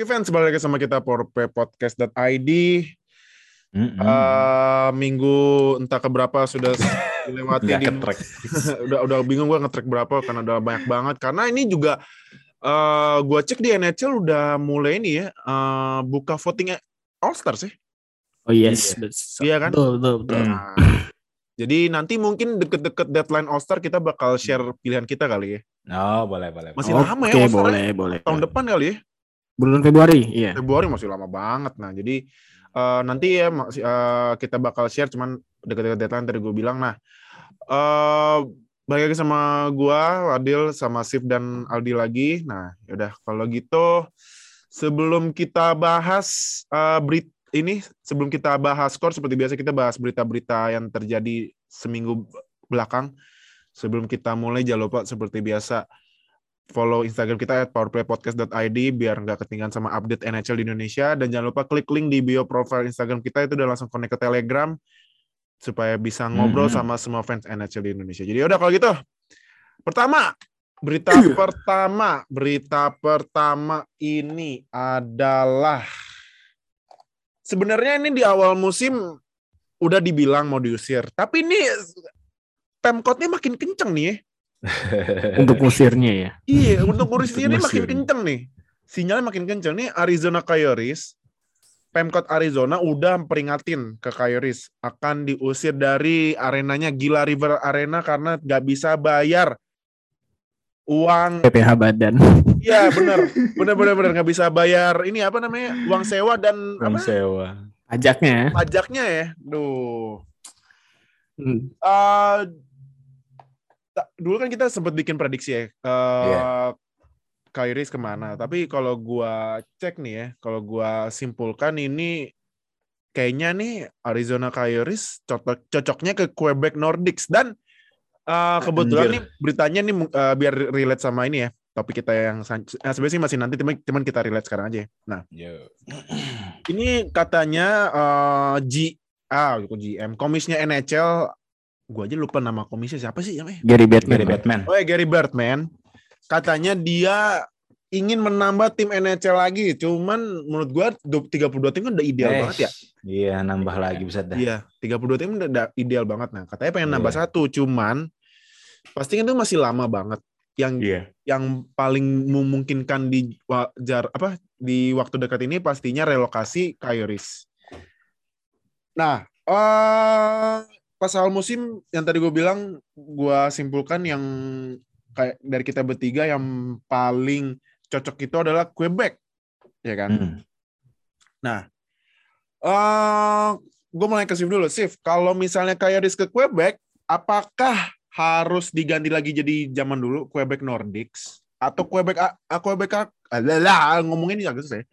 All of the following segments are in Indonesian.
Oke fans, balik lagi sama kita porppodcast.id. Mm-mm. Eh, minggu entah keberapa sudah dilewati di ketrek. udah udah bingung gue ngetrack berapa karena udah banyak banget karena ini juga eh gue cek di NHL udah mulai ini ya eh, buka voting All Star sih. Oh yes, Iya. betul, Iya kan? betul, betul, betul. Nah, jadi nanti mungkin deket-deket deadline All Star kita bakal share pilihan kita kali ya. Oh, boleh, boleh. Masih Oke, lama ya All Star boleh, boleh. tahun depan kali ya. Bulan Februari, iya. Februari masih lama banget. Nah, jadi eh, nanti ya eh, kita bakal share cuman dekat-dekat deadline tadi gue bilang. Nah, eh balik lagi sama gua, Adil sama Sif dan Aldi lagi. Nah, yaudah kalau gitu sebelum kita bahas eh berit ini sebelum kita bahas skor seperti biasa kita bahas berita-berita yang terjadi seminggu belakang. Sebelum kita mulai jangan lupa seperti biasa follow Instagram kita at powerplaypodcast.id biar nggak ketinggalan sama update NHL di Indonesia dan jangan lupa klik link di bio profile Instagram kita itu udah langsung connect ke Telegram supaya bisa ngobrol Mhm. sama semua fans NHL di Indonesia. Jadi udah kalau gitu. Pertama, berita pertama, berita pertama ini adalah sebenarnya ini di awal musim udah dibilang mau diusir, tapi ini Pemkotnya makin kenceng nih ya. Untuk musirnya ya. Iya, untuk ngurusnya ini makin kenceng nih. Sinyalnya makin kenceng nih. Arizona Coyotes, Pemkot Arizona udah peringatin ke Coyotes akan diusir dari arenanya Gila River Arena karena nggak bisa bayar uang. PPH badan. Iya bener, bener bener bener nggak bisa bayar ini apa namanya uang sewa dan Uang apa sewa. Pajaknya ya. pajaknya ya. Duh. Hmm. Ta- dulu kan kita sempat bikin prediksi ya. eh Iya. Kairis ke mana? Tapi kalau gua cek nih ya, kalau gua simpulkan ini kayaknya nih Arizona Coyotes cocok cocoknya ke Quebec Nordics dan eh, kebetulan Anjir. nih beritanya nih eh, biar relate sama ini ya topik kita yang eh, sebenarnya sih masih nanti teman teman kita relate sekarang aja. ya. Nah Yo. ini katanya eh, G ah gitu GM komisnya NHL gua aja lupa nama komisnya siapa sih namanya Gary Batman. Gary Batman. oh ya Gary Bertman katanya dia ingin menambah tim NHL lagi cuman menurut gua du- 32 tim kan udah ideal Eh, banget ya Iya, nambah lagi bisa dah. iya 32 tim udah, udah ideal banget nah katanya pengen nambah Iya. satu cuman pasti kan itu masih lama banget yang Iya. yang paling memungkinkan di wa- jar apa di waktu dekat ini pastinya relokasi Kairis. Nah, eh pas awal musim yang tadi gue bilang, gue simpulkan yang kayak dari kita bertiga yang paling cocok itu adalah Quebec, ya kan? Hmm. eh gue mulai ke Sif dulu. Sif, kalau misalnya Kairis ke Quebec, apakah harus diganti lagi jadi zaman dulu Quebec Nordics atau Quebec A- Quebec A- adalah ngomongin ini agak susah. ya.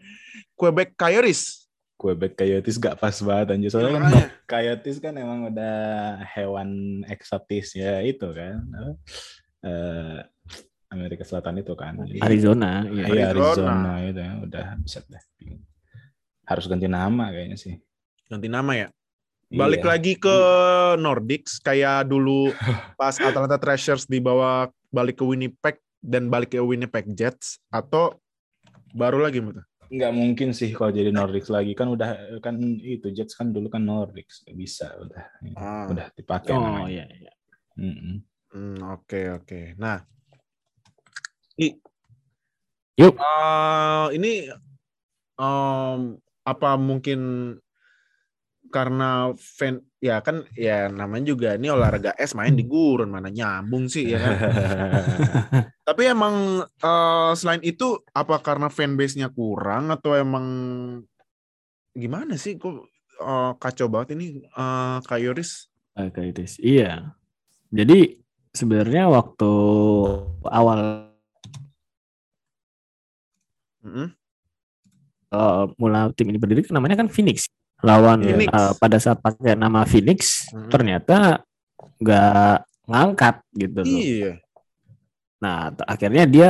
Quebec Kairis. Quebec Coyotes gak pas banget anjir. Soalnya kan. Coyotes kan emang udah hewan eksotis ya itu kan. Eh, Amerika Selatan itu kan. Arizona, iya. Iya, Arizona. Arizona itu ya. Udah bisa dah. Harus ganti nama kayaknya sih. Ganti nama ya. Balik Iya. lagi ke Nordics kayak dulu pas Atlanta Thrashers dibawa balik ke Winnipeg dan balik ke Winnipeg Jets atau baru lagi Muta? Nggak mungkin sih kalau jadi Nordics lagi kan udah kan itu Jets kan dulu kan Nordics bisa udah Ah. udah dipakai Oh namanya. iya, iya. Hmm, oke oke. Nah, I, Yuk. eh, ini em, apa mungkin karena fan ya kan ya namanya juga ini olahraga es main di gurun mana nyambung sih ya kan. Tapi emang eh, selain itu apa karena fanbase-nya kurang atau emang gimana sih kok eh, kacau banget ini eh Coyotes? Ah, Coyotes. Iya. Jadi sebenarnya waktu awal Mm-mm. eh, mulai tim ini berdiri namanya kan Phoenix. Lawan Phoenix. eh, pada saat pakai nama Phoenix Mhm. ternyata nggak ngangkat gitu loh. Iya. Nah, akhirnya dia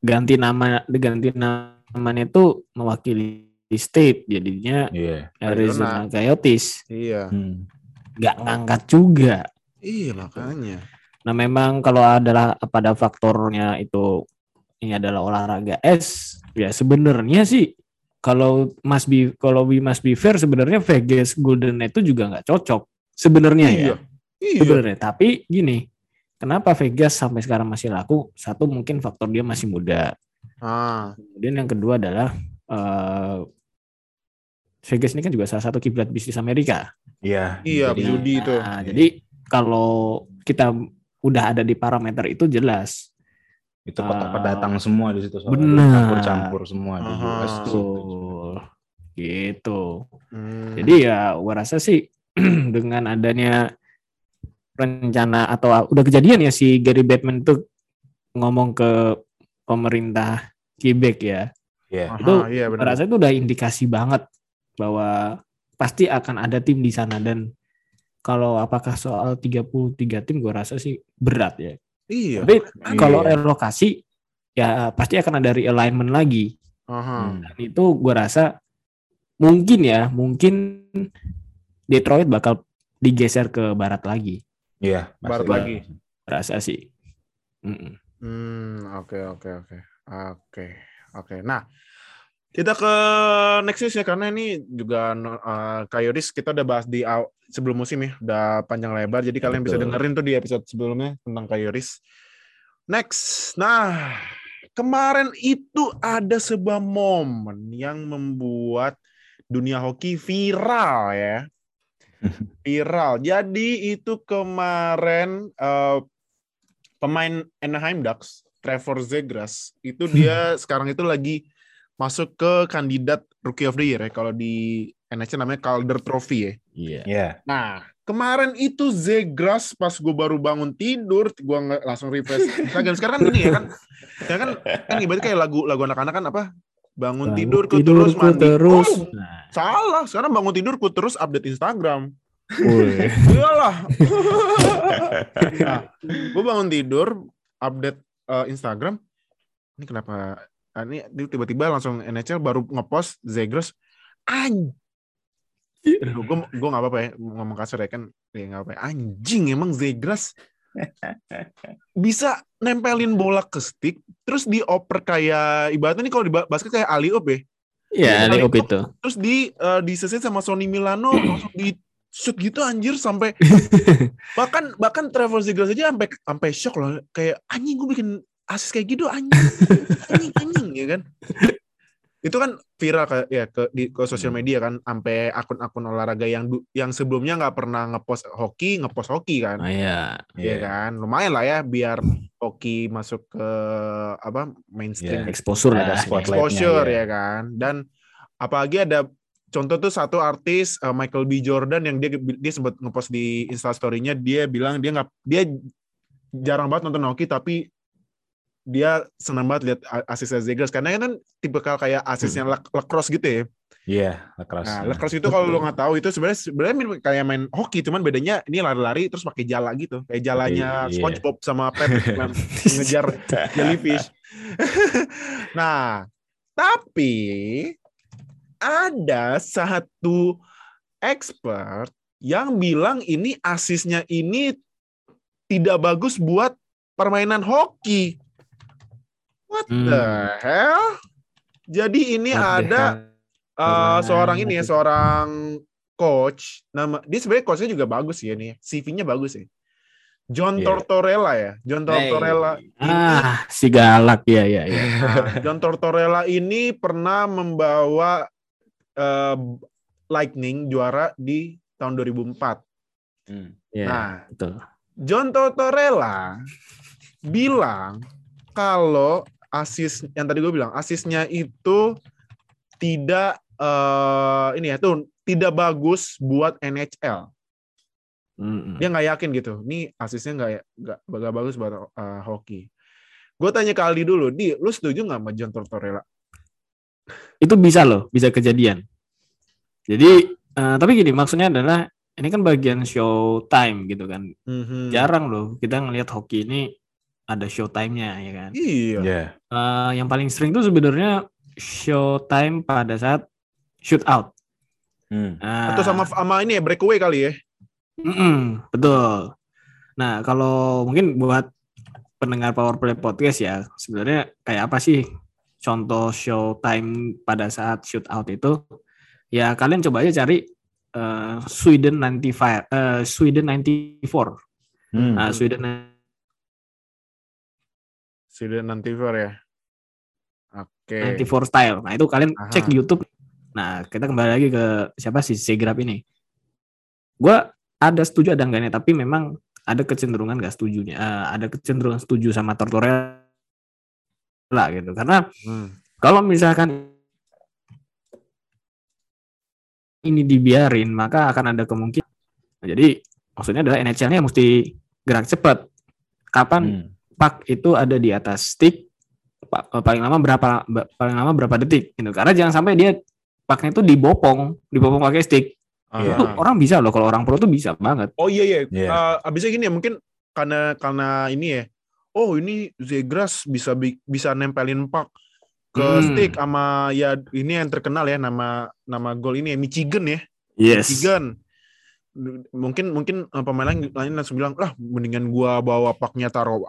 ganti nama diganti namanya itu mewakili state jadinya Iya. Arizona Coyotes Iya. Hmm. nggak ngangkat juga. Iya makanya. Nah, memang kalau adalah pada faktornya itu ini adalah olahraga es, Ya sebenarnya sih kalau Mas Bi kalau we must be fair sebenarnya Vegas Golden itu juga nggak cocok sebenarnya ya. Iya. Iya. Sebenarnya. Tapi gini, kenapa Vegas sampai sekarang masih laku? Satu mungkin faktor dia masih muda. Ah, Kemudian yang kedua adalah eh, Vegas ini kan juga salah satu kiblat bisnis Amerika. Iya. iya, Jadi- judi itu. Nah, jadi kalau kita udah ada di parameter itu jelas. Itu kotak Ah. pendatang semua di situ. Benar. Campur-campur semua di. US tuh. Betul. Gitu. Hmm. Jadi ya gua rasa sih dengan adanya rencana atau udah kejadian ya si Gary Batman tuh ngomong ke pemerintah Quebec ya. Iya. Aha, itu iya Gua benar. rasa itu udah indikasi banget bahwa pasti akan ada tim di sana dan kalau apakah soal 33 tim gua rasa sih berat ya. Iya. Tapi Iya. kalau relokasi ya pasti akan ada realignment lagi. Aha. Dan itu gua rasa mungkin ya, mungkin Detroit bakal digeser ke barat lagi. Iya. Barat pasti. lagi. Rasa sih. Mm-mm. Hmm, oke oke oke. Oke. Oke. Nah, kita ke next news ya karena ini juga uh, Kayoris kita udah bahas di sebelum musim ya, udah panjang lebar jadi kalian bisa Betul. dengerin tuh di episode sebelumnya tentang Kayoris. Next. Nah, kemarin itu ada sebuah momen yang membuat dunia hoki viral ya. Viral. Jadi itu kemarin eh, pemain Anaheim Ducks, Trevor Zegras, itu dia sekarang itu lagi masuk ke kandidat Rookie of the Year ya. Kalau di NHL namanya Calder Trophy ya. Iya. Iya. Nah, kemarin itu Zegras pas gue baru bangun tidur, gue langsung refresh Instagram. Sekarang kan ini ya kan, ya kan, kan ibaratnya kayak lagu lagu anak-anak kan apa? Bangun Bangun tidurku tidurku terus mandi. terus. Oh, Nah, salah. Sekarang bangun tidurku terus update Instagram. woi. Iyalah. nah, gue bangun tidur, update eh, Instagram. Ini kenapa? Ah, Ini dia tiba-tiba langsung NHL baru ngepost Zegras. Anjing. Gue gue nggak apa-apa ya ngomong kasar ya kan. Ya nggak apa. -apa. Anjing emang Zegras bisa nempelin bola ke stick, terus dioper kayak ibaratnya nih kalau di ba- basket kayak alley-oop ya. Iya, Kali Leop itu-. Terus di uh, diseset sama Sony Milano langsung di shoot gitu anjir sampai bahkan bahkan Trevor Zegras aja sampai sampai shock loh kayak anjing gue bikin asis kayak gitu anjing anjing anjing ya kan itu kan viral ke ya ke di ke sosial media kan sampai akun-akun olahraga yang yang sebelumnya nggak pernah ngepost hoki ngepost hoki kan Oh, iya. Iya kan lumayan lah ya biar hoki masuk ke apa mainstream Iya. Exposure Ada lah. spotlight. exposure ya. ya kan dan apalagi ada contoh tuh satu artis uh, Michael B Jordan yang dia dia sempat ngepost di instastorynya dia bilang dia nggak dia jarang banget nonton hoki tapi dia senang banget lihat asisnya Zegras karena kan tipe kayak asisnya Hmm. lac- lacrosse gitu ya. Iya, lacrosse. Nah, lacrosse itu kalau lo nggak tahu itu sebenarnya sebenarnya mirip kayak main hoki cuman bedanya ini lari-lari terus pakai jala gitu. Kayak jalanya Iya. SpongeBob sama Patrick yang ngejar jellyfish. nah, tapi ada satu expert yang bilang ini asisnya ini tidak bagus buat permainan hoki. What Hmm. the hell? Jadi ini ada uh, seorang ini ya, seorang coach nama dia sebenarnya coachnya juga bagus ya nih. CV-nya bagus ya. John Iya. Tortorella ya. John Tortorella. ini- Ah, si galak ya ya ya. John Tortorella ini pernah membawa eh, Lightning juara di tahun 2004. Hmm. Ya, Nah, betul. John Tortorella bilang kalau asis yang tadi gue bilang asisnya itu tidak eh, ini ya tuh tidak bagus buat NHL. Dia nggak yakin gitu. Nih asisnya nggak nggak nggak bagus buat eh, hoki. Gue tanya ke Aldi dulu, di lu setuju nggak sama John Tortorella? Itu bisa loh, bisa kejadian. Jadi eh, tapi gini maksudnya adalah ini kan bagian show time gitu kan. Mhm. Jarang loh kita ngelihat hoki ini ada show time-nya ya kan. Iya. Iya. Eh, yang paling sering tuh sebenarnya show time pada saat shoot out. Hmm. Nah, Atau sama sama ini ya breakaway kali ya? Mm-mm, betul. Nah, kalau mungkin buat pendengar Power Play Podcast ya, sebenarnya kayak apa sih contoh showtime pada saat shoot out itu, ya kalian coba aja cari eh, Sweden 95, eh, Sweden 94. Hmm. Nah, Sweden Sudah nanti for ya. Oke. 94 style. Nah, itu kalian Aha. cek di YouTube. Nah, kita kembali lagi ke siapa sih Segrap ini. Gua ada setuju ada enggaknya, tapi memang ada kecenderungan gak setujunya. Eh, ada kecenderungan setuju sama Tortorella gitu. Karena Hmm. kalau misalkan ini dibiarin, maka akan ada kemungkinan. Jadi maksudnya adalah NHL-nya mesti gerak cepat. Kapan Hmm. Pak itu ada di atas stick pa- paling lama berapa paling lama berapa detik gitu karena jangan sampai dia paknya itu dibopong dibopong pakai stick Aha. itu orang bisa loh kalau orang pro tuh bisa banget Oh iya iya. Iya. Eh, abisnya gini ya mungkin karena karena ini ya. Oh ini Zegras bisa bi- bisa nempelin pak ke Hmm. stick sama ya ini yang terkenal ya nama nama gol ini ya Michigan ya. yes Michigan. Mungkin mungkin eh, pemain lain, lain langsung bilang lah mendingan gua bawa paknya taruh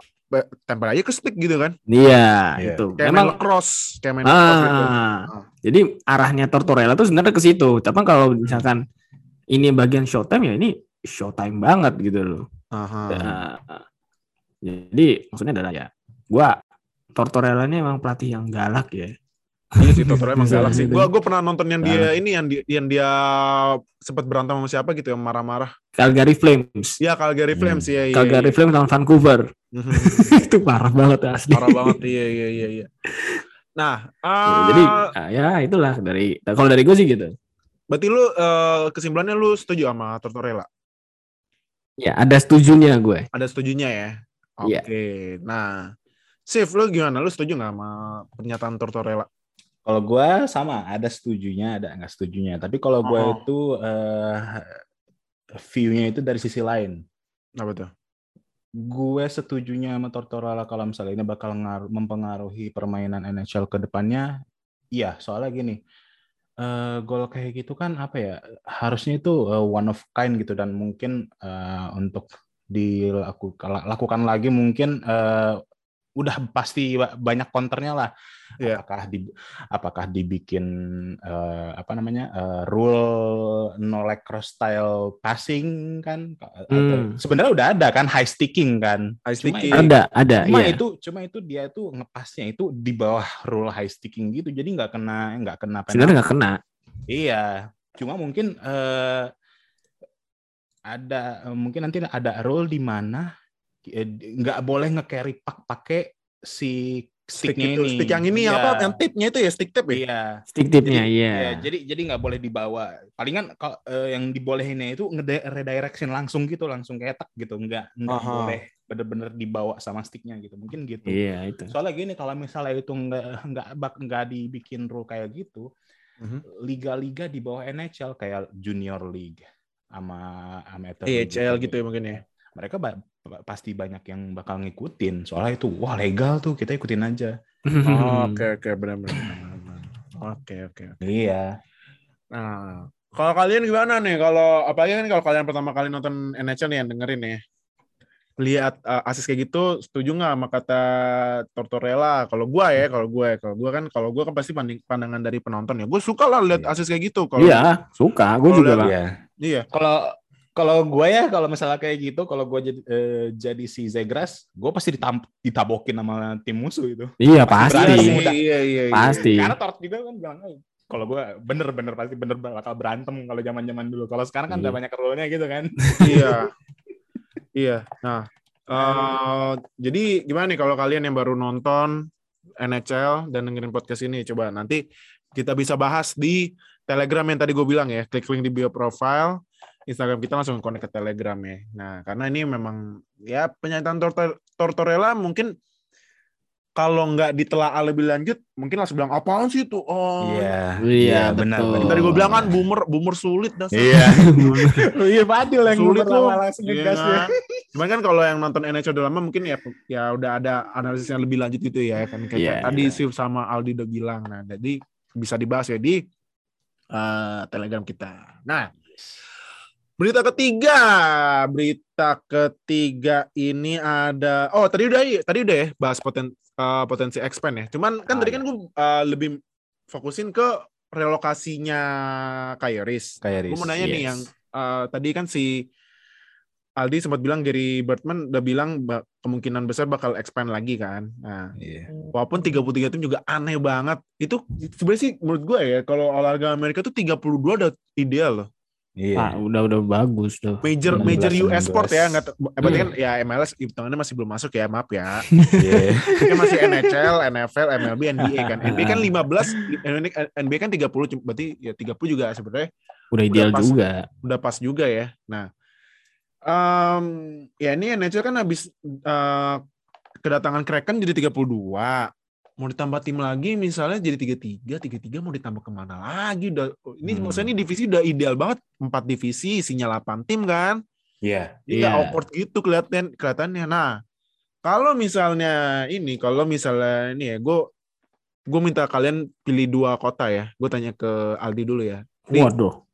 tempel aja ke stick gitu kan. iya Iya. itu Kayak memang main cross, kayak main cross gitu. ah jadi arahnya Tortorella tuh sebenarnya ke situ tapi kalau misalkan ini bagian showtime ya ini showtime banget gitu loh Aha. Ah, jadi maksudnya adalah ya gua Tortorella ini emang pelatih yang galak ya Iya sih Totoro emang galak sih. Gua gua pernah nonton yang dia ini yang dia, yang dia sempat berantem sama siapa gitu yang marah-marah. Calgary Flames Iya Calgary Hmm. Flames ya iya. Calgary iya. Flames lawan Vancouver Mhm. itu parah banget asli. Parah banget iya iya iya iya. Nah, Ya, ah, Jadi ah, ya itulah dari kalau dari gue sih gitu. berarti lu eh, kesimpulannya lu setuju sama Tortorella? Ya ada setujunya gue. Ada setujunya ya? Oke. Iya. Nah, Sif, lu gimana? Lu setuju nggak sama pernyataan Tortorella? Kalau gue sama, ada setujunya, ada nggak setujunya. Tapi kalau gue Oh. itu eh, view-nya itu dari sisi lain. Apa tuh? Gue setujunya sama Tortorella kalau misalnya ini bakal ngaruh, mempengaruhi permainan NHL ke depannya. Iya, soalnya gini, eh, gol kayak gitu kan apa ya? Harusnya itu eh, one of kind gitu dan mungkin eh, untuk dilakukan lakukan lagi mungkin eh, udah pasti ba- banyak counternya lah. Iya. Apakah di apakah dibikin eh, apa namanya eh, rule no leg cross style passing kan? Atau- Hmm. Sebenarnya udah ada kan high sticking kan? High Cuma sticking. itu- Ada ada Cuma iya. itu cuma itu dia tuh ngepasnya itu di bawah rule high sticking gitu. Jadi nggak kena nggak kena penalti. Sebenarnya nggak kena. Iya, cuma mungkin eh, ada eh, mungkin nanti ada rule di mana eh, nggak boleh nge-carry pack pakai si Stick sticknya itu, ini. stick yang ini Iya. apa? Yang tipnya itu ya stick tip ya? Iya. Stick tipnya Jadi- iya. Iya, jadi jadi nggak boleh dibawa. Palingan kalau eh, yang dibolehinnya itu nge-redirection langsung gitu, langsung kayak tak gitu, nggak nggak Aha. boleh bener-bener dibawa sama sticknya gitu. Mungkin gitu. Iya itu. Soalnya gini, kalau misalnya itu nggak nggak bak nggak dibikin rule kayak gitu, Mhm. liga-liga di bawah NHL kayak Junior League sama amateur league AHL gitu ya mungkin ya. Mereka ba- pa- pasti banyak yang bakal ngikutin. Soalnya itu wah legal tuh, kita ikutin aja. Oke oke benar benar. benar, benar. Oke oke. Iya. Nah, kalau kalian gimana nih? Kalau apalagi kan kalau kalian pertama kali nonton NHL nih yang dengerin ya. Lihat uh, asis kayak gitu, setuju nggak sama kata Tortorella? Kalau gua ya, kalau gue, kalau gua kan, kalau gua kan pasti panding- pandangan dari penonton ya. Gue suka lah lihat Iya. asis kayak gitu. Kalau Iya suka. Gue juga lah. Iya. iya, Kalau kalau gue ya kalau misalnya kayak gitu, kalau gue jadi eh, jadi si Zegras, gue pasti ditam- ditabokin sama tim musuh itu. Iya Pasti pasti. berani. iya, iya, iya, iya. Pasti. Karena Tort juga kan bilang, "Eh, kalau gue bener-bener pasti bener bakal berantem kalau zaman-zaman dulu. Kalau sekarang kan Iya. udah banyak rule-nya gitu kan. iya, iya. Nah, eh, jadi gimana nih kalau kalian yang baru nonton NHL dan dengerin podcast ini, coba nanti kita bisa bahas di Telegram yang tadi gue bilang ya, klik link di bio profile. Instagram kita langsung connect ke Telegram ya. Nah, karena ini memang ya pernyataan Tortor- Tortorella mungkin kalau nggak ditelaah lebih lanjut, mungkin langsung bilang apaan sih itu? Oh, Iya, benar. betul. benar. Tadi gue bilang kan boomer, boomer sulit dah. Iya. iya Fadil yang Sulit loh. Iya ngegas? Cuman kan kalau yang nonton NHL udah lama mungkin ya ya udah ada analisis yang lebih lanjut gitu ya kan kayak Iya, tadi iya. Sif sama Aldi udah bilang. Nah, jadi bisa dibahas ya di eh, Telegram kita. Nah, berita ketiga, berita ketiga ini ada oh tadi udah tadi udah ya bahas poten uh, potensi expand ya. Cuman kan Ah, tadi iya. kan gue uh, lebih fokusin ke relokasinya Kairis. Kayak Gue mau nanya nih yes. yang uh, tadi kan si Aldi sempat bilang Gary Bertman udah bilang kemungkinan besar bakal expand lagi kan. Nah, Iya. walaupun 33 tim juga aneh banget. Itu sebenarnya sih menurut gue ya kalau olahraga Amerika tuh 32 udah ideal loh. Iya. Ah, udah udah bagus tuh. Major 16, major US 16. sport ya nggak te- berarti kan ya MLS hitungannya masih belum masuk ya maaf ya. Iya. Ini kan masih NHL, NFL, MLB, NBA kan. NBA kan 15, NBA kan 30 cuma- berarti ya 30 juga sebenarnya Udah ideal pas. juga. udah pas juga ya. Nah, em, ya ini NHL kan habis eh, kedatangan Kraken jadi 32. Mau ditambah tim lagi misalnya jadi 33, 33 mau ditambah ke mana lagi? Udah ini Hmm. maksudnya ini divisi udah ideal banget, empat divisi isinya 8 tim kan. Iya. Nggak Iya. awkward gitu kelihatan kelihatannya. Nah, kalau misalnya ini, kalau misalnya ini ya, gue gue minta kalian pilih dua kota ya. Gue tanya ke Aldi dulu ya. Nih, Waduh.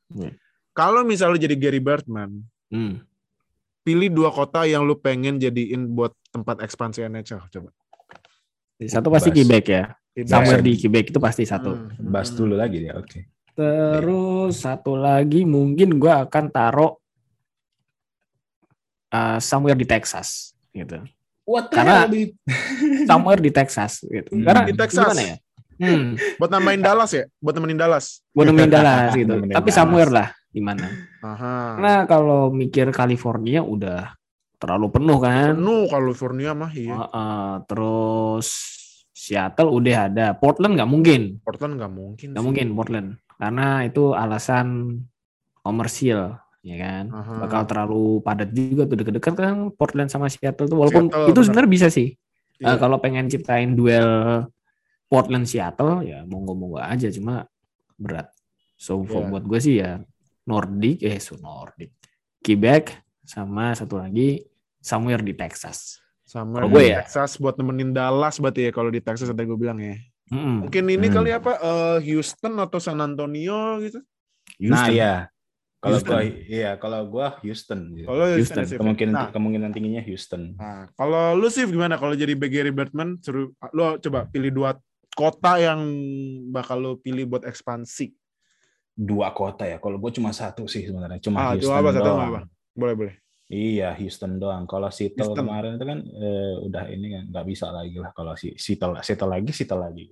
kalau misalnya jadi Gary Bertman, Hmm. pilih dua kota yang lu pengen jadiin buat tempat ekspansi NHL. Coba. Satu pasti Bas. Quebec ya. Quebec. Somewhere di Quebec itu pasti satu. Hmm. Bahas dulu lagi dia. Oke. Terus satu lagi mungkin gua akan taruh uh, somewhere di Texas gitu. What Karena- hell, dude? Somewhere di Texas gitu. Hmm. Karena Di Texas. gimana ya? Hmm, Buat nambahin Dallas ya? Buat nemenin Dallas. buat nemenin Dallas gitu. Tapi Dallas. somewhere lah di mana. Karena kalau mikir California udah terlalu penuh kan. Penuh California mah iya. Heeh, terus Seattle udah ada. Portland nggak mungkin. Portland nggak mungkin. Nggak mungkin Portland. Karena itu alasan komersil ya kan. Aha. bakal terlalu padat juga tuh deket-deket kan Portland sama Seattle tuh walaupun Seattle, itu benar. sebenarnya bisa sih Iya. Eh, kalau pengen ciptain duel Portland Seattle ya monggo-monggo aja cuma berat so for Iya. buat gue sih ya Nordic eh so Nordic Quebec sama satu lagi somewhere di Texas Sama Kalau di gue ya. Texas buat nemenin Dallas berarti ya kalau di Texas tadi gue bilang ya. Mm-mm. Mungkin ini Hmm. kali apa eh, Houston atau San Antonio gitu. Nah, Houston. iya. Kalau Houston. gua iya, kalau gua Houston. gitu. Kalau Houston, Sif. kemungkinan Nah, kemungkinan tingginya Houston. nah, kalau lu sih gimana kalau jadi Gary Bertman suruh lu coba pilih dua kota yang bakal lu pilih buat ekspansi. Dua kota ya. Kalau gua cuma satu sih sebenarnya. Cuma Ah, Houston cuma apa, satu apa? Boleh, boleh. Iya, Houston doang. Kalau Seattle Houston. kemarin itu kan eh, udah ini kan nggak bisa lagi lah kalau si Seattle Seattle lagi Seattle lagi.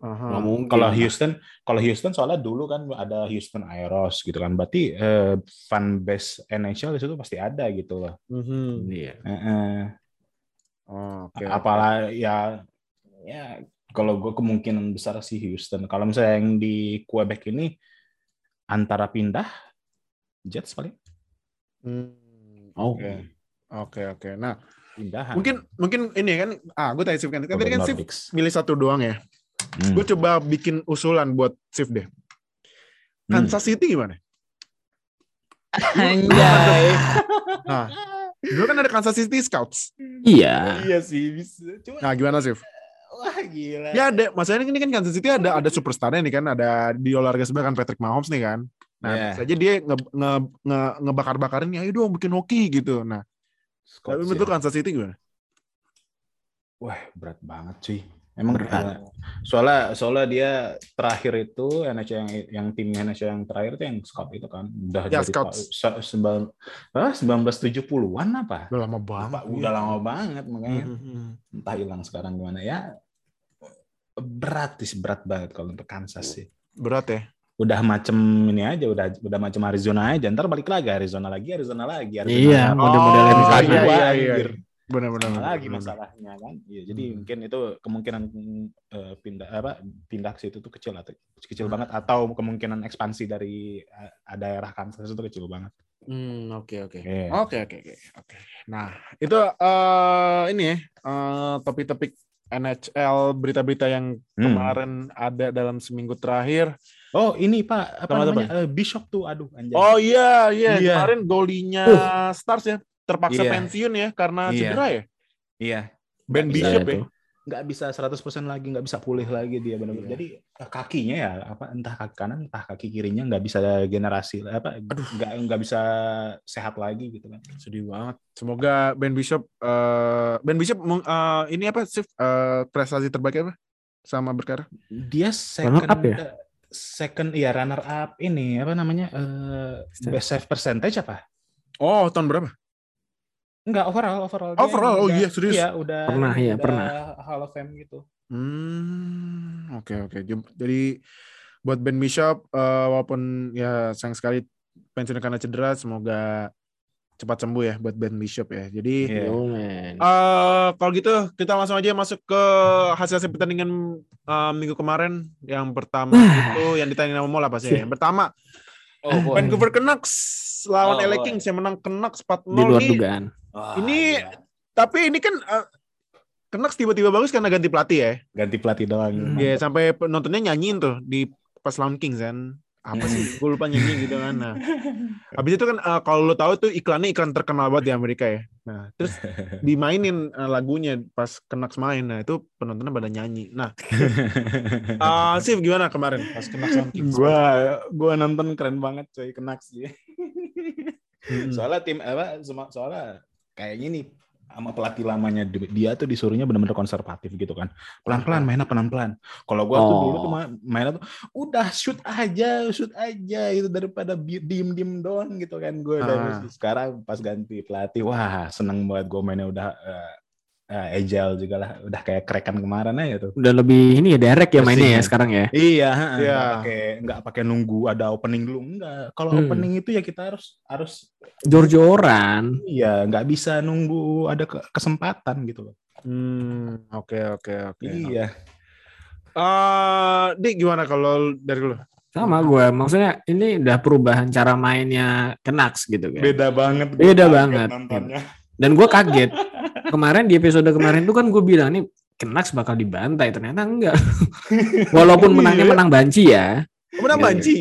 Aha. Kalau. Houston, kalau Houston soalnya dulu kan ada Houston Aeros gitu kan. Berarti eh, fan base NHL di situ pasti ada gitu loh. Mhm. Iya. Heeh. Oh, Oke. Apalah ya ya kalau gue kemungkinan besar sih Houston. Kalau misalnya yang di Quebec ini antara pindah Jets paling Hmm. Oke. Oke, oke. Nah, pindahan. mungkin mungkin ini kan ah gue tanya Sif kan. Kan tadi kan Sif milih satu doang ya. Hmm. Gue coba bikin usulan buat Sif deh. Hmm. Kansas City gimana? Anjay. Nah, dulu kan ada Kansas City Scouts. iya. Iya sih bisa. Cuma Nah, gimana Sif? wah gila. Ya ada, masalahnya ini kan Kansas City ada ada superstarnya nih kan, ada di olahraga sebelah kan Patrick Mahomes nih kan. Nah, Iya. bisa aja dia nge, nge, nge, ngebakar-bakarin, ayo dong bikin hoki gitu. Nah, Scott tapi bentuk Kansas City gimana? Wah, berat banget sih. Emang Berat. soalnya soalnya dia terakhir itu NHL yang yang timnya NHL yang terakhir itu yang scout itu kan udah Ya, jadi Scouts. se- sembilan ah, 1970-an apa? Udah lama banget. Udah lama banget makanya Mhm. entah hilang sekarang gimana ya. Berat sih, berat banget kalau untuk Kansas sih. Berat ya. Udah macem ini aja, udah udah macam Arizona aja. Ntar balik lagi Arizona lagi, Arizona lagi. Arizona Iya, model-model Oh, Arizona. iya, iya, iya. Benar-benar. Lagi masalahnya kan. Iya, jadi Hmm. mungkin itu kemungkinan eh, pindah apa pindah ke situ tuh kecil atau kecil Hmm. banget atau kemungkinan ekspansi dari eh, daerah Kansas itu kecil banget. Hmm, oke oke. Oke oke oke oke. Nah, itu eh ini ya, eh, topik-topik NHL berita-berita yang Hmm. kemarin ada dalam seminggu terakhir. Oh, ini Pak, apa Sama namanya? Eh, Bishop tuh, aduh anjay. Oh iya, iya, Iya. kemarin golinya Stars ya terpaksa Iya. pensiun ya karena Iya. cedera ya. Iya. Ben Nggak Bishop ya. nggak bisa 100% lagi, nggak bisa pulih lagi dia benar-benar. Iya. Jadi eh, kakinya ya apa entah kaki kanan entah kaki kirinya nggak bisa generasi apa nggak nggak bisa sehat lagi gitu kan. Sedih banget. Semoga Ben Bishop eh Ben Bishop eh, ini apa sih eh, prestasi terbaik apa sama berkarya? Dia second up ya? Second ya runner up ini apa namanya eh best save percentage apa? Oh, tahun berapa? Enggak overall overall. Dia Overall, oh iya, serius? Iya udah. Pernah, iya, udah pernah. Hall of Fame gitu. Hmm, oke oke. Jem- Jadi buat Ben Bishop eh, walaupun ya sayang sekali pensiun karena cedera, semoga cepat sembuh ya buat Ben Bishop ya. Jadi Iya. Yo, man. eh kalau gitu kita langsung aja masuk ke hasil hasil pertandingan eh, minggu kemarin. Yang pertama itu yang ditanya sama Mol apa sih? Yang pertama Oh, Vancouver Canucks lawan Oh, LA. Kings yang menang Canucks 4-0 Di luar nih. dugaan. Ini- Tapi ini kan eh, Canucks tiba-tiba bagus karena ganti pelatih ya. ganti pelatih doang. Iya, sampai penontonnya nyanyiin tuh di pas lawan Kings kan. Apa sih? Gue lupa nyanyi gitu kan. Nah, habis itu kan eh, kalau lo tahu tuh iklannya iklan terkenal banget di Amerika ya. Nah, terus dimainin eh, lagunya pas Canucks main. Nah, itu penontonnya pada nyanyi. Nah, eh Sif gimana kemarin pas Kings? gua gua nonton keren banget coy Canucks dia. Hmm. soalnya tim apa soalnya kayak gini sama pelatih lamanya di- dia tuh disuruhnya benar-benar konservatif gitu kan pelan-pelan mainnya pelan-pelan kalau gua tuh Oh. dulu tuh ma- mainnya tuh udah shoot aja shoot aja itu daripada diem-diem doang gitu kan gue Ah. sekarang pas ganti pelatih wah seneng banget gue mainnya udah eh, eh, agile juga lah udah kayak kerekan kemarin aja tuh Udah lebih ini ya direct ya mainnya ya sekarang ya. Iya, Iya. nggak pakai nggak pakai nunggu ada opening dulu enggak. Kalau Hmm. opening itu ya kita harus harus Jor-joran. iya nggak bisa nunggu ada ke- kesempatan gitu loh. Hmm, oke oke oke. Iya. Eh, Dik gimana kalau dari lu? Sama gue, maksudnya ini udah perubahan cara mainnya Canucks gitu kan. Beda banget. Beda banget. Nontonnya. Dan gue kaget. Kemarin di episode kemarin tuh kan gue bilang nih Canucks bakal dibantai, ternyata enggak. Walaupun menangnya Iya. menang banci ya. Menang Iya, banci.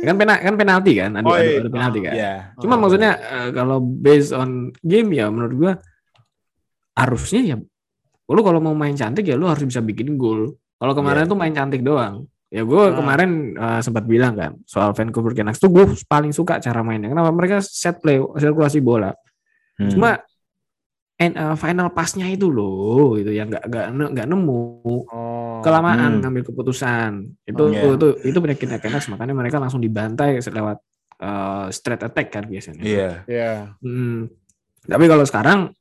Kan pena kan penalti kan, adu, Oh, adu, iya. adu penalti kan. Iya. Cuma Oh. maksudnya eh, kalau based on game ya menurut gua harusnya ya lu kalau mau main cantik ya lu harus bisa bikin gol. Kalau kemarin Iya. tuh main cantik doang. Ya gue Ah. kemarin eh, sempat bilang kan soal Vancouver Canucks tuh gue paling suka cara mainnya. Kenapa mereka set play, sirkulasi bola. Hmm. Cuma and, eh, final passnya itu loh, itu yang nggak nggak nggak nemu Oh. kelamaan Hmm. ngambil keputusan. Itu Oh, iya. itu itu penyakitnya Canucks makanya mereka langsung dibantai lewat eh, straight attack kan biasanya. Iya. Iya. Hmm. Tapi kalau sekarang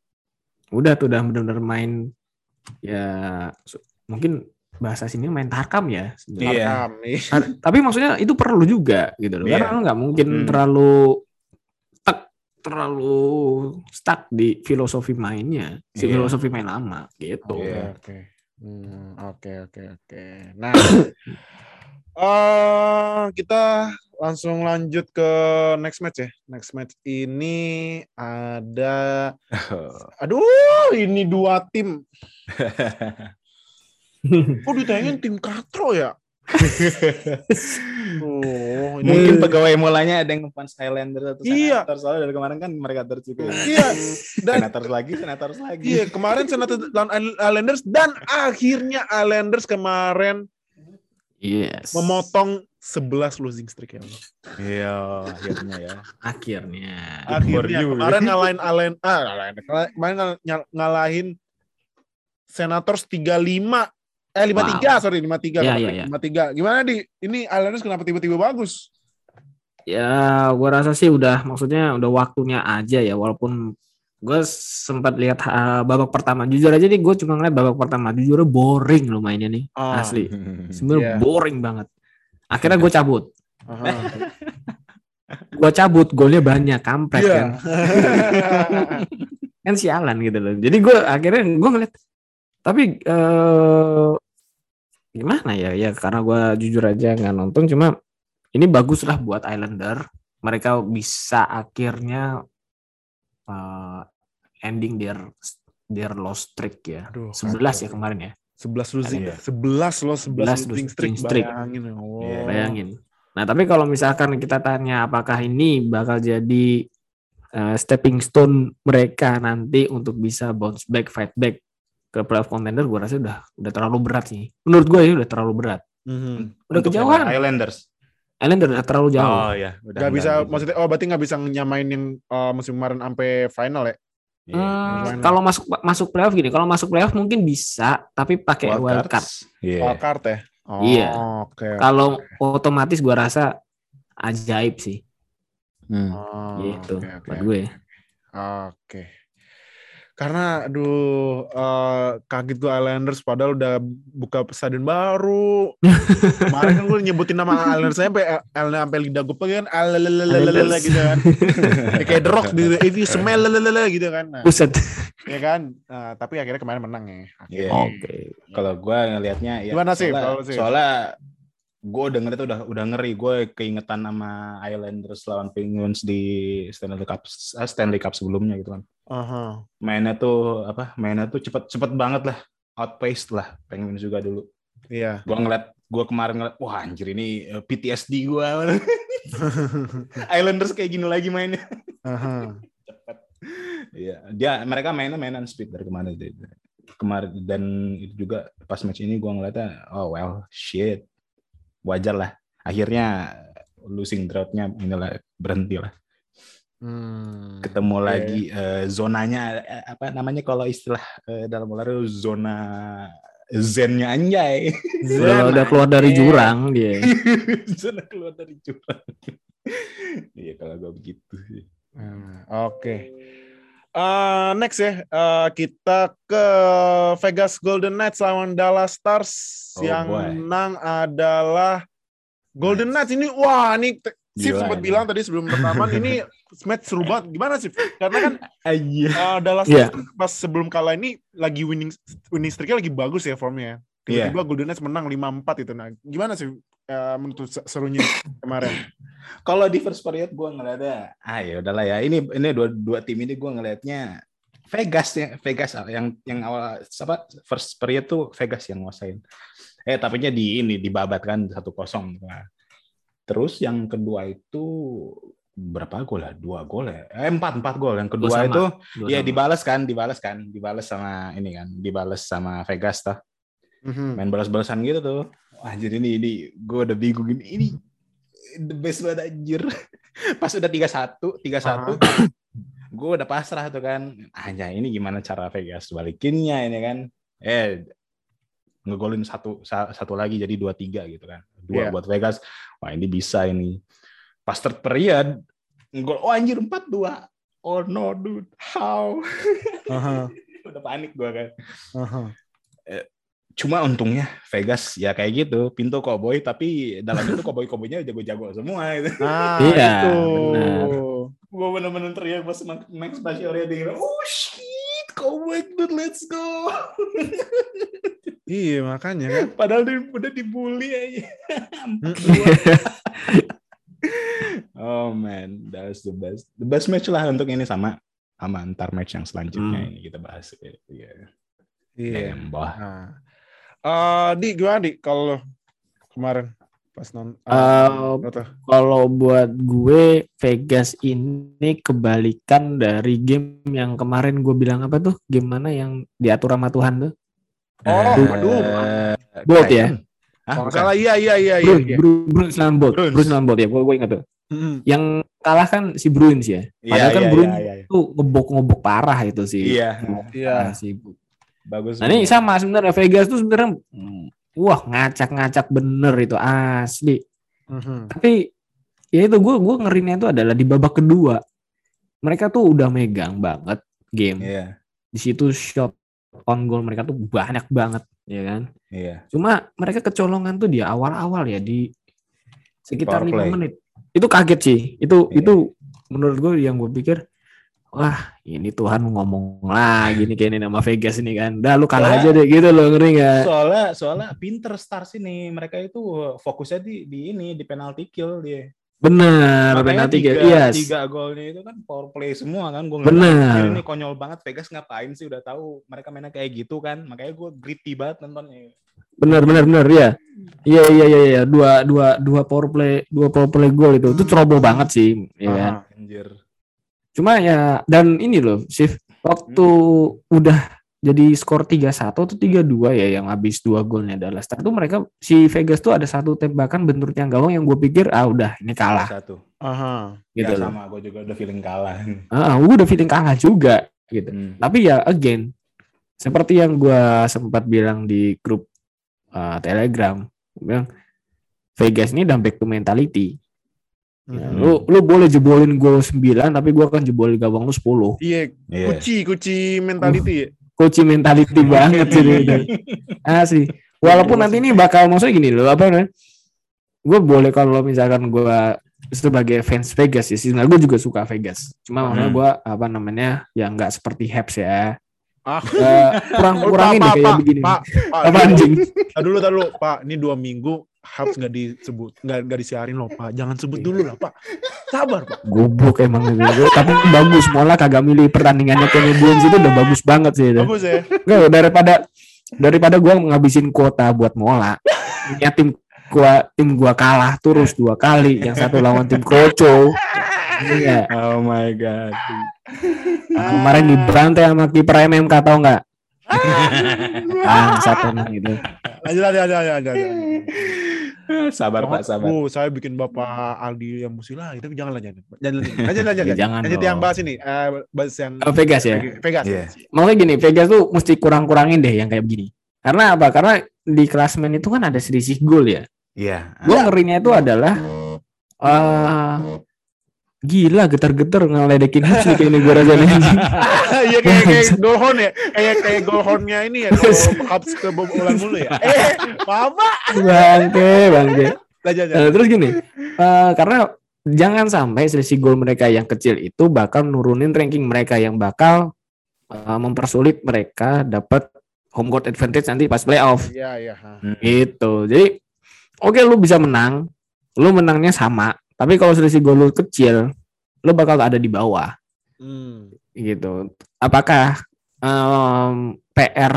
udah tuh udah benar-benar main ya mungkin bahasa sini main tarkam ya. sebenarnya. Iya. Tarkam, iya. Tapi maksudnya itu perlu juga gitu loh. Iya. Karena nggak mungkin Hmm. terlalu terlalu stuck di filosofi mainnya, si Iya. filosofi main lama gitu. Oke Iya. oke. Hmm, oke oke oke. Nah, eh kita langsung lanjut ke next match ya. Next match ini ada, aduh, ini dua tim. Kok ditayangin tim Katro ya? Oh, ini Mungkin pegawai mulanya ada yang fans Highlander atau Iya. Senators soalnya dari kemarin kan mereka terus juga. Iya, dan Senators lagi, Senators lagi. iya kemarin Senator lawan Islanders dan akhirnya Islanders kemarin Yes. memotong 11 losing streak ya. Allah. Iya, akhirnya ya. Akhirnya. Akhirnya kemarin ngalahin Alen ah ngalahin kemarin ngalahin Senators 35 eh 53 sorry 53 Iya, kenapa iya, iya. 53. Gimana di ini Islanders kenapa tiba-tiba bagus? Ya, gua rasa sih udah maksudnya udah waktunya aja ya walaupun gue sempat lihat uh, babak pertama jujur aja nih gue cuma ngeliat babak pertama jujur boring lo mainnya nih Ah, asli sebenarnya Iya. boring banget akhirnya gue cabut aha. gue cabut golnya banyak kampret Iya. kan kan sialan gitu loh jadi gue akhirnya gue ngeliat tapi eh gimana ya ya karena gue jujur aja nggak nonton cuma ini bagus lah buat Islander mereka bisa akhirnya eh, ending their their lost streak ya Aduh, 11 ya kemarin ya 11 losing. Iya. 11 loh 11 11 losing streak. streak. Bayangin. ya Allah. Iya. bayangin nah tapi kalau misalkan kita tanya apakah ini bakal jadi eh, stepping stone mereka nanti untuk bisa bounce back fight back ke playoff contender gue rasa udah udah terlalu berat sih. Menurut gue ya udah terlalu berat. Mhm. Udah Untuk kejauhan. Islanders. Islanders udah terlalu jauh. Oh iya, udah Gak bisa, enggak. maksudnya, oh berarti nggak bisa nyamain yang eh, musim kemarin sampai final ya? Iya. Hmm, kalau masuk masuk playoff gini, kalau masuk playoff mungkin bisa, tapi pakai wild card. Iya. Wild card ya? Oh, Iya. Oke. Kalau otomatis gue rasa ajaib sih, Hmm. Oh, gitu. oke, oke. Buat gue. Oke. Karena aduh eh, kaget gue Islanders padahal udah buka stadion baru. Kemarin kan gue nyebutin nama Islanders sampai Islanders sampai lidah gue pengen alalalala gitu kan. Ya, kayak The Rock gitu. If you smell lalalala gitu kan. Nah, Buset. ya kan. Nah, tapi akhirnya kemarin menang ya. Iya. Oke. Kalau gue ngelihatnya ya Gimana sih, soalnya, gue udah ngeliat udah udah ngeri gue keingetan sama Islanders lawan Penguins di Stanley Cup eh, Stanley Cup sebelumnya gitu kan Aha. mainnya tuh apa mainnya tuh cepet cepet banget lah. Outpaced lah Penguins juga dulu. Iya. gue ngeliat gue kemarin ngeliat wah anjir ini eh, PTSD gue Islanders kayak gini lagi mainnya. Aha. cepet. Iya dia mereka mainnya mainan speed dari kemarin kemarin. Dan itu juga pas match ini gue ngeliatnya oh well shit. Wajar lah. Akhirnya losing drought-nya inilah berhenti lah Hmm. ketemu Oke. lagi eh, zonanya eh, apa namanya kalau istilah eh, dalam olahraga zona zennya anjay Udah, udah keluar dari jurang dia. zona keluar dari jurang iya kalau gue begitu sih Hmm, Oke. Eh, next ya, eh, kita ke Vegas Golden Knights lawan Dallas Stars. Oh, yang boy. menang adalah Golden Knights. Ini wah, ini Sif Gila sempat ini. bilang tadi sebelum rekaman ini match seru banget. Gimana sih? Karena kan eh, Dallas. Stars pas sebelum kalah ini lagi winning winning streak-nya lagi bagus ya formnya. Tiba-tiba Golden Knights menang 5-4 itu. Nah, gimana sih eh, menurut se- serunya kemarin? Kalau di first period gue ngeliatnya, ah ya udahlah ya. Ini ini dua dua tim ini gue ngelihatnya Vegas ya, Vegas yang yang awal apa first period tuh Vegas yang nguasain. Eh tapinya di ini dibabat kan satu kosong. Nah, Terus yang kedua itu berapa gol ya? Dua gol ya? Eh, empat empat gol. Yang kedua Dua sama. itu Dua ya sama. dibalas kan, dibalas kan, dibalas sama ini kan, dibalas sama Vegas tuh. Mhm. main balas-balasan gitu tuh. Wah, jadi ini ini gue udah bingung ini. Ini the best banget anjir. Pas udah 3-1, 3-1. gue udah pasrah tuh kan. Hanya ini gimana cara Vegas balikinnya ini kan. Eh ngegolin satu sa- satu lagi jadi 2-3 gitu kan. Dua Iya. buat Vegas. Wah, ini bisa ini. Pas third period ngegol oh anjir 4-2. Oh no dude, how? Aha, udah panik gue kan. aha. Cuma untungnya Vegas ya kayak gitu, pintu koboi tapi dalam itu koboi-koboinya jago-jago semua gitu. Nah, Iya, itu. benar. Gue bener-bener teriak pas Max Pacioretty denger, oh shit, cowboy dude, let's go. Iya, makanya kan. Padahal dia udah dibully aja. oh man, that's the best. The best match lah untuk ini sama sama antar match yang selanjutnya Hmm. ini kita bahas. Iya. Iya. Tembah. Nah. Eh, di gimana di kalau kemarin pas non Eh, apa? Kalau buat gue Vegas ini kebalikan dari game yang kemarin gue bilang apa tuh? Game mana yang diatur sama Tuhan tuh? Oh, Eh, aduh. Bolt ya? Hah, Kalau salah iya iya iya iya. Bruins, iya. Bruins, Bruins lawan Bolt. Bruins. Bruins lawan Bolt ya, gue gue ingat tuh. Mm-mm. Yang kalah kan si Bruins ya. Iya, Padahal kan iya, Bruins iya, iya. tuh ngebok-ngebok parah itu sih. Iya. Iya. sih. Bagus. Nah ini sama sebenarnya Vegas tuh sebenarnya mm, wah ngacak-ngacak bener itu asli. Mhm. Tapi ya itu gue gue ngerinya itu adalah di babak kedua mereka tuh udah megang banget game. Iya, Di situ shot on goal mereka tuh banyak banget ya kan. iya. Cuma mereka kecolongan tuh di awal-awal ya di sekitar lima menit. Itu kaget sih. Itu Iya. itu menurut gue yang gue pikir wah ini Tuhan ngomong lagi nih kayak ini nama Vegas ini kan. Dah lu kalah Soalnya- aja deh gitu loh ngeri nggak? Soalnya soalnya pinter stars ini mereka itu fokusnya di di ini di penalty kill dia. Bener, Makanya penalti tiga. Yes. tiga golnya itu kan power play semua kan. Gue Bener. ini konyol banget Vegas ngapain sih udah tahu mereka mainnya kayak gitu kan. Makanya gue gritty banget nontonnya. Bener, bener, bener, ya. Iya, iya, iya, iya. Dua, dua, dua power play, dua power play goal itu, itu ceroboh banget sih, ya kan. Aha. Anjir. Cuma ya, dan ini loh, Sif, waktu udah jadi skor 3-1 atau 3-2 ya yang habis dua golnya Dallas. Itu mereka si Vegas tuh ada satu tembakan benturnya gawang yang gue pikir ah udah ini kalah Satu. Aha. gitu ya, loh. sama gue juga udah feeling kalah. Ah, gue udah feeling kalah juga gitu. Hmm. Tapi ya again seperti yang gue sempat bilang di grup uh, Telegram, gua bilang Vegas ini udah back to mentality. Ya, Mhm. Lu lu boleh jebolin gol 9 tapi gua akan jebolin gawang lu 10. Iya, Iya. kuci, kuci mentality ya. Coach mentality banget sih udah. Asli. Walaupun nanti ini bakal maksudnya gini loh, apa namanya? Gue boleh kalau misalkan gua sebagai fans Vegas ya, sebenarnya gue juga suka Vegas. Cuma maksudnya Hmm. gue apa namanya ya nggak seperti Habs ya. Ah. Eh, kurang kurangin deh Pak, kayak Pak, begini. Pak, Pak, Apa anjing? Dulu, dulu, Pak. Ini dua minggu Habs nggak disebut, nggak nggak disiarin loh, Pak. Jangan sebut dulu lah, Pak. Sabar, Pak. Goblok emang itu. Tapi bagus, malah kagak milih pertandingannya Canadiens itu udah bagus banget sih itu. Bagus ya. Enggak, daripada daripada gua ngabisin kuota buat mola. Ya tim gua tim gua kalah terus dua kali, yang satu lawan tim Kroco. Iya. Oh my god. Kemarin dibantai sama kiper MMK tau nggak? Ah, satu nang itu. Lanjut, lanjut, lanjut, lanjut, lanjut. sabar Pak, sabar. Oh, saya bikin Bapak Aldi yang musila, itu jangan lanjut. Jangan lanjut, lanjut, lanjut. Ya, jangan Lanjut yang bahas ini, eh, bahas yang Oh, Vegas ya. Vegas. Iya. Makanya gini, Vegas tuh mesti kurang-kurangin deh yang kayak begini. Karena apa? Karena di klasmen itu kan ada selisih gol ya. Iya. Gue ngerinya itu adalah eh gila getar-getar ngeledekin Hibs nih kayak ini gue rasanya anjing. Iya kayak kayak gol horn ya, kayak kayak gol hornnya ini ya, kalau Habs kebobolan mulu ya. Eh, apa? bangke, bangke. Nah, terus gini, eh, karena jangan sampai selisih gol mereka yang kecil itu bakal nurunin ranking mereka yang bakal eh, mempersulit mereka dapat home court advantage nanti pas playoff. Iya, iya. Gitu. Jadi oke lu bisa menang, lu menangnya sama, tapi kalau selisih gol lu kecil, lu bakal ada di bawah Hmm. gitu. Apakah em, PR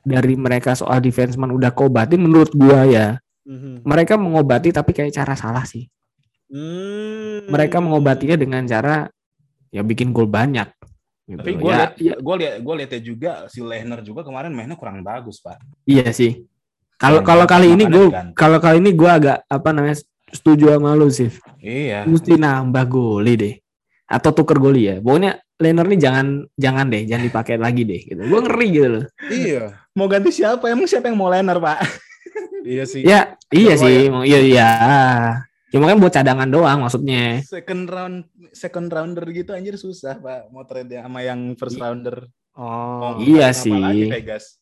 dari mereka soal defenseman udah kobatin menurut gua ya. Mhm. Mereka mengobati tapi kayak cara salah sih. Hmm. Mereka mengobatinya dengan cara ya bikin gol banyak. Gitu. Tapi gue ya, lihat, ya, gue lihat, gue lihatnya juga si Lehner juga kemarin mainnya kurang bagus pak. iya sih. Kalau kalau kali ini gue kalau kali ini gua agak apa namanya setuju sama lu sih. Iya. mesti nambah goli deh atau tuker goli ya pokoknya Leonard nih jangan jangan deh jangan dipakai lagi deh gitu gue ngeri gitu loh Iya. Mau ganti siapa? Emang siapa yang mau Lehner pak? Iya sih. ya iya Coba sih mau- iya iya cuma kan buat cadangan doang maksudnya Second round, second rounder gitu anjir susah pak. Mau trade yang sama yang first rounder. Oh. Mau Iya sih. lagi, Vegas?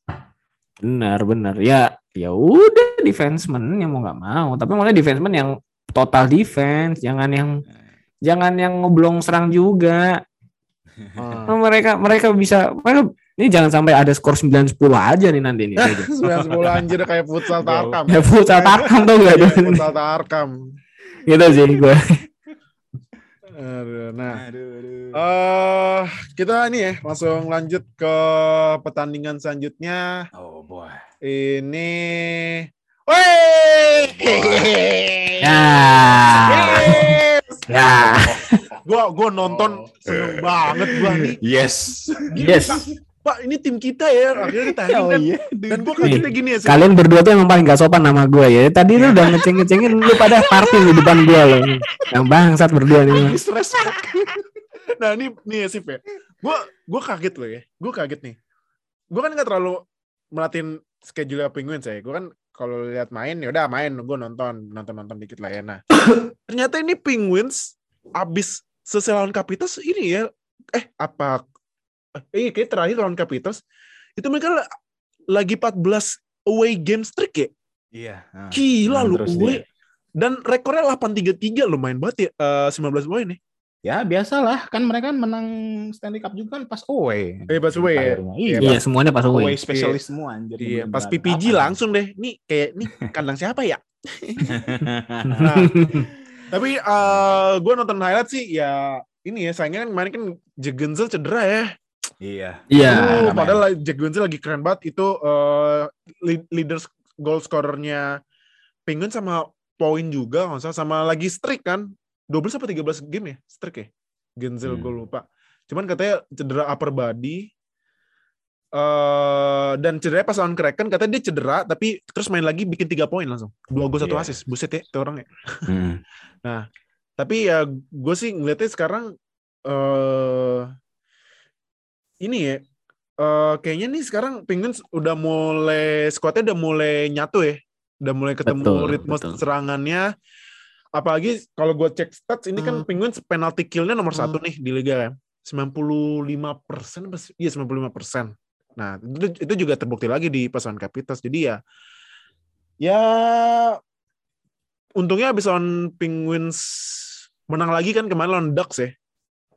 benar benar ya ya udah defenseman yang mau nggak mau tapi maksudnya defenseman yang total defense jangan yang jangan yang ngoblong serang juga Ah. Nah, mereka mereka bisa mereka ini jangan sampai ada skor 9-10 aja nih nanti nih Sembilan sepuluh anjir kayak futsal Tarkam. ya futsal tarkam tuh gak Iya, futsal Tarkam. gitu sih gue Aduh, Nah, Aduh, aduh. eh kita ini ya langsung lanjut ke pertandingan selanjutnya. Oh boy. Ini, Wih, ya ya gua gua nonton seneng banget gua nih. Yes. Gila, Yes. Pak, ini tim kita ya akhirnya ditanding Oh kan. iya. Dan gua kagetnya gini ya. Sih. kalian berdua tuh emang paling gak sopan nama gue ya tadi lu udah ngeceng ngecengin lu pada party di depan gue loh yang bangsat berdua nih Disrespect. nah ini nih ya Sif ya. Gua gua kaget loh ya. Gua kaget nih. Gua kan nggak terlalu merhatiin schedule Penguins ya. Gua kan kalau lihat main ya udah main gua nonton nonton nonton dikit lah ya. Nah ternyata ini Penguins abis selesai lawan Capitals ini ya eh apa eh kayak terakhir lawan Capitals itu mereka la- lagi 14 away game streak ya. Iya. nah. Gila Hmm, lu dia- Dan rekornya 8-3-3 lumayan banget ya. Eh 19 poin nih. Ya biasalah kan mereka kan menang Stanley Cup juga kan pas away. Eh, pas away ya? Iya. iya semuanya pas Away away spesialis semua anjir. Iya, pas PPG apa. langsung deh. Nih kayak nih kandang siapa ya? Nah, tapi eh gue nonton highlight sih ya ini ya sayangnya kan kemarin kan Jack Genzel cedera ya. Iya. iya namanya. padahal Jack Genzel lagi keren banget itu eh lead- leaders goal scorernya Penguin sama poin juga nggak salah sama lagi streak kan 12 apa 13 game ya streak ya Genzel Hmm. gue lupa cuman katanya cedera upper body eh dan cederanya pas lawan Kraken katanya dia cedera tapi terus main lagi bikin tiga poin langsung dua gol satu Iya. assist buset ya itu orang ya Hmm. tapi ya gue sih ngeliatnya sekarang eh ini ya eh kayaknya nih sekarang Penguins udah mulai skuadnya udah mulai nyatu ya udah mulai ketemu Betul, ritme betul. serangannya apalagi kalau gue cek stats ini kan Hmm. Penguins penalty kill-nya nomor Hmm. satu nih di liga kan 95 persen iya 95 persen nah itu, itu juga terbukti lagi di pasangan Capitals jadi ya ya untungnya abis lawan Penguins menang lagi kan kemarin lawan Ducks ya.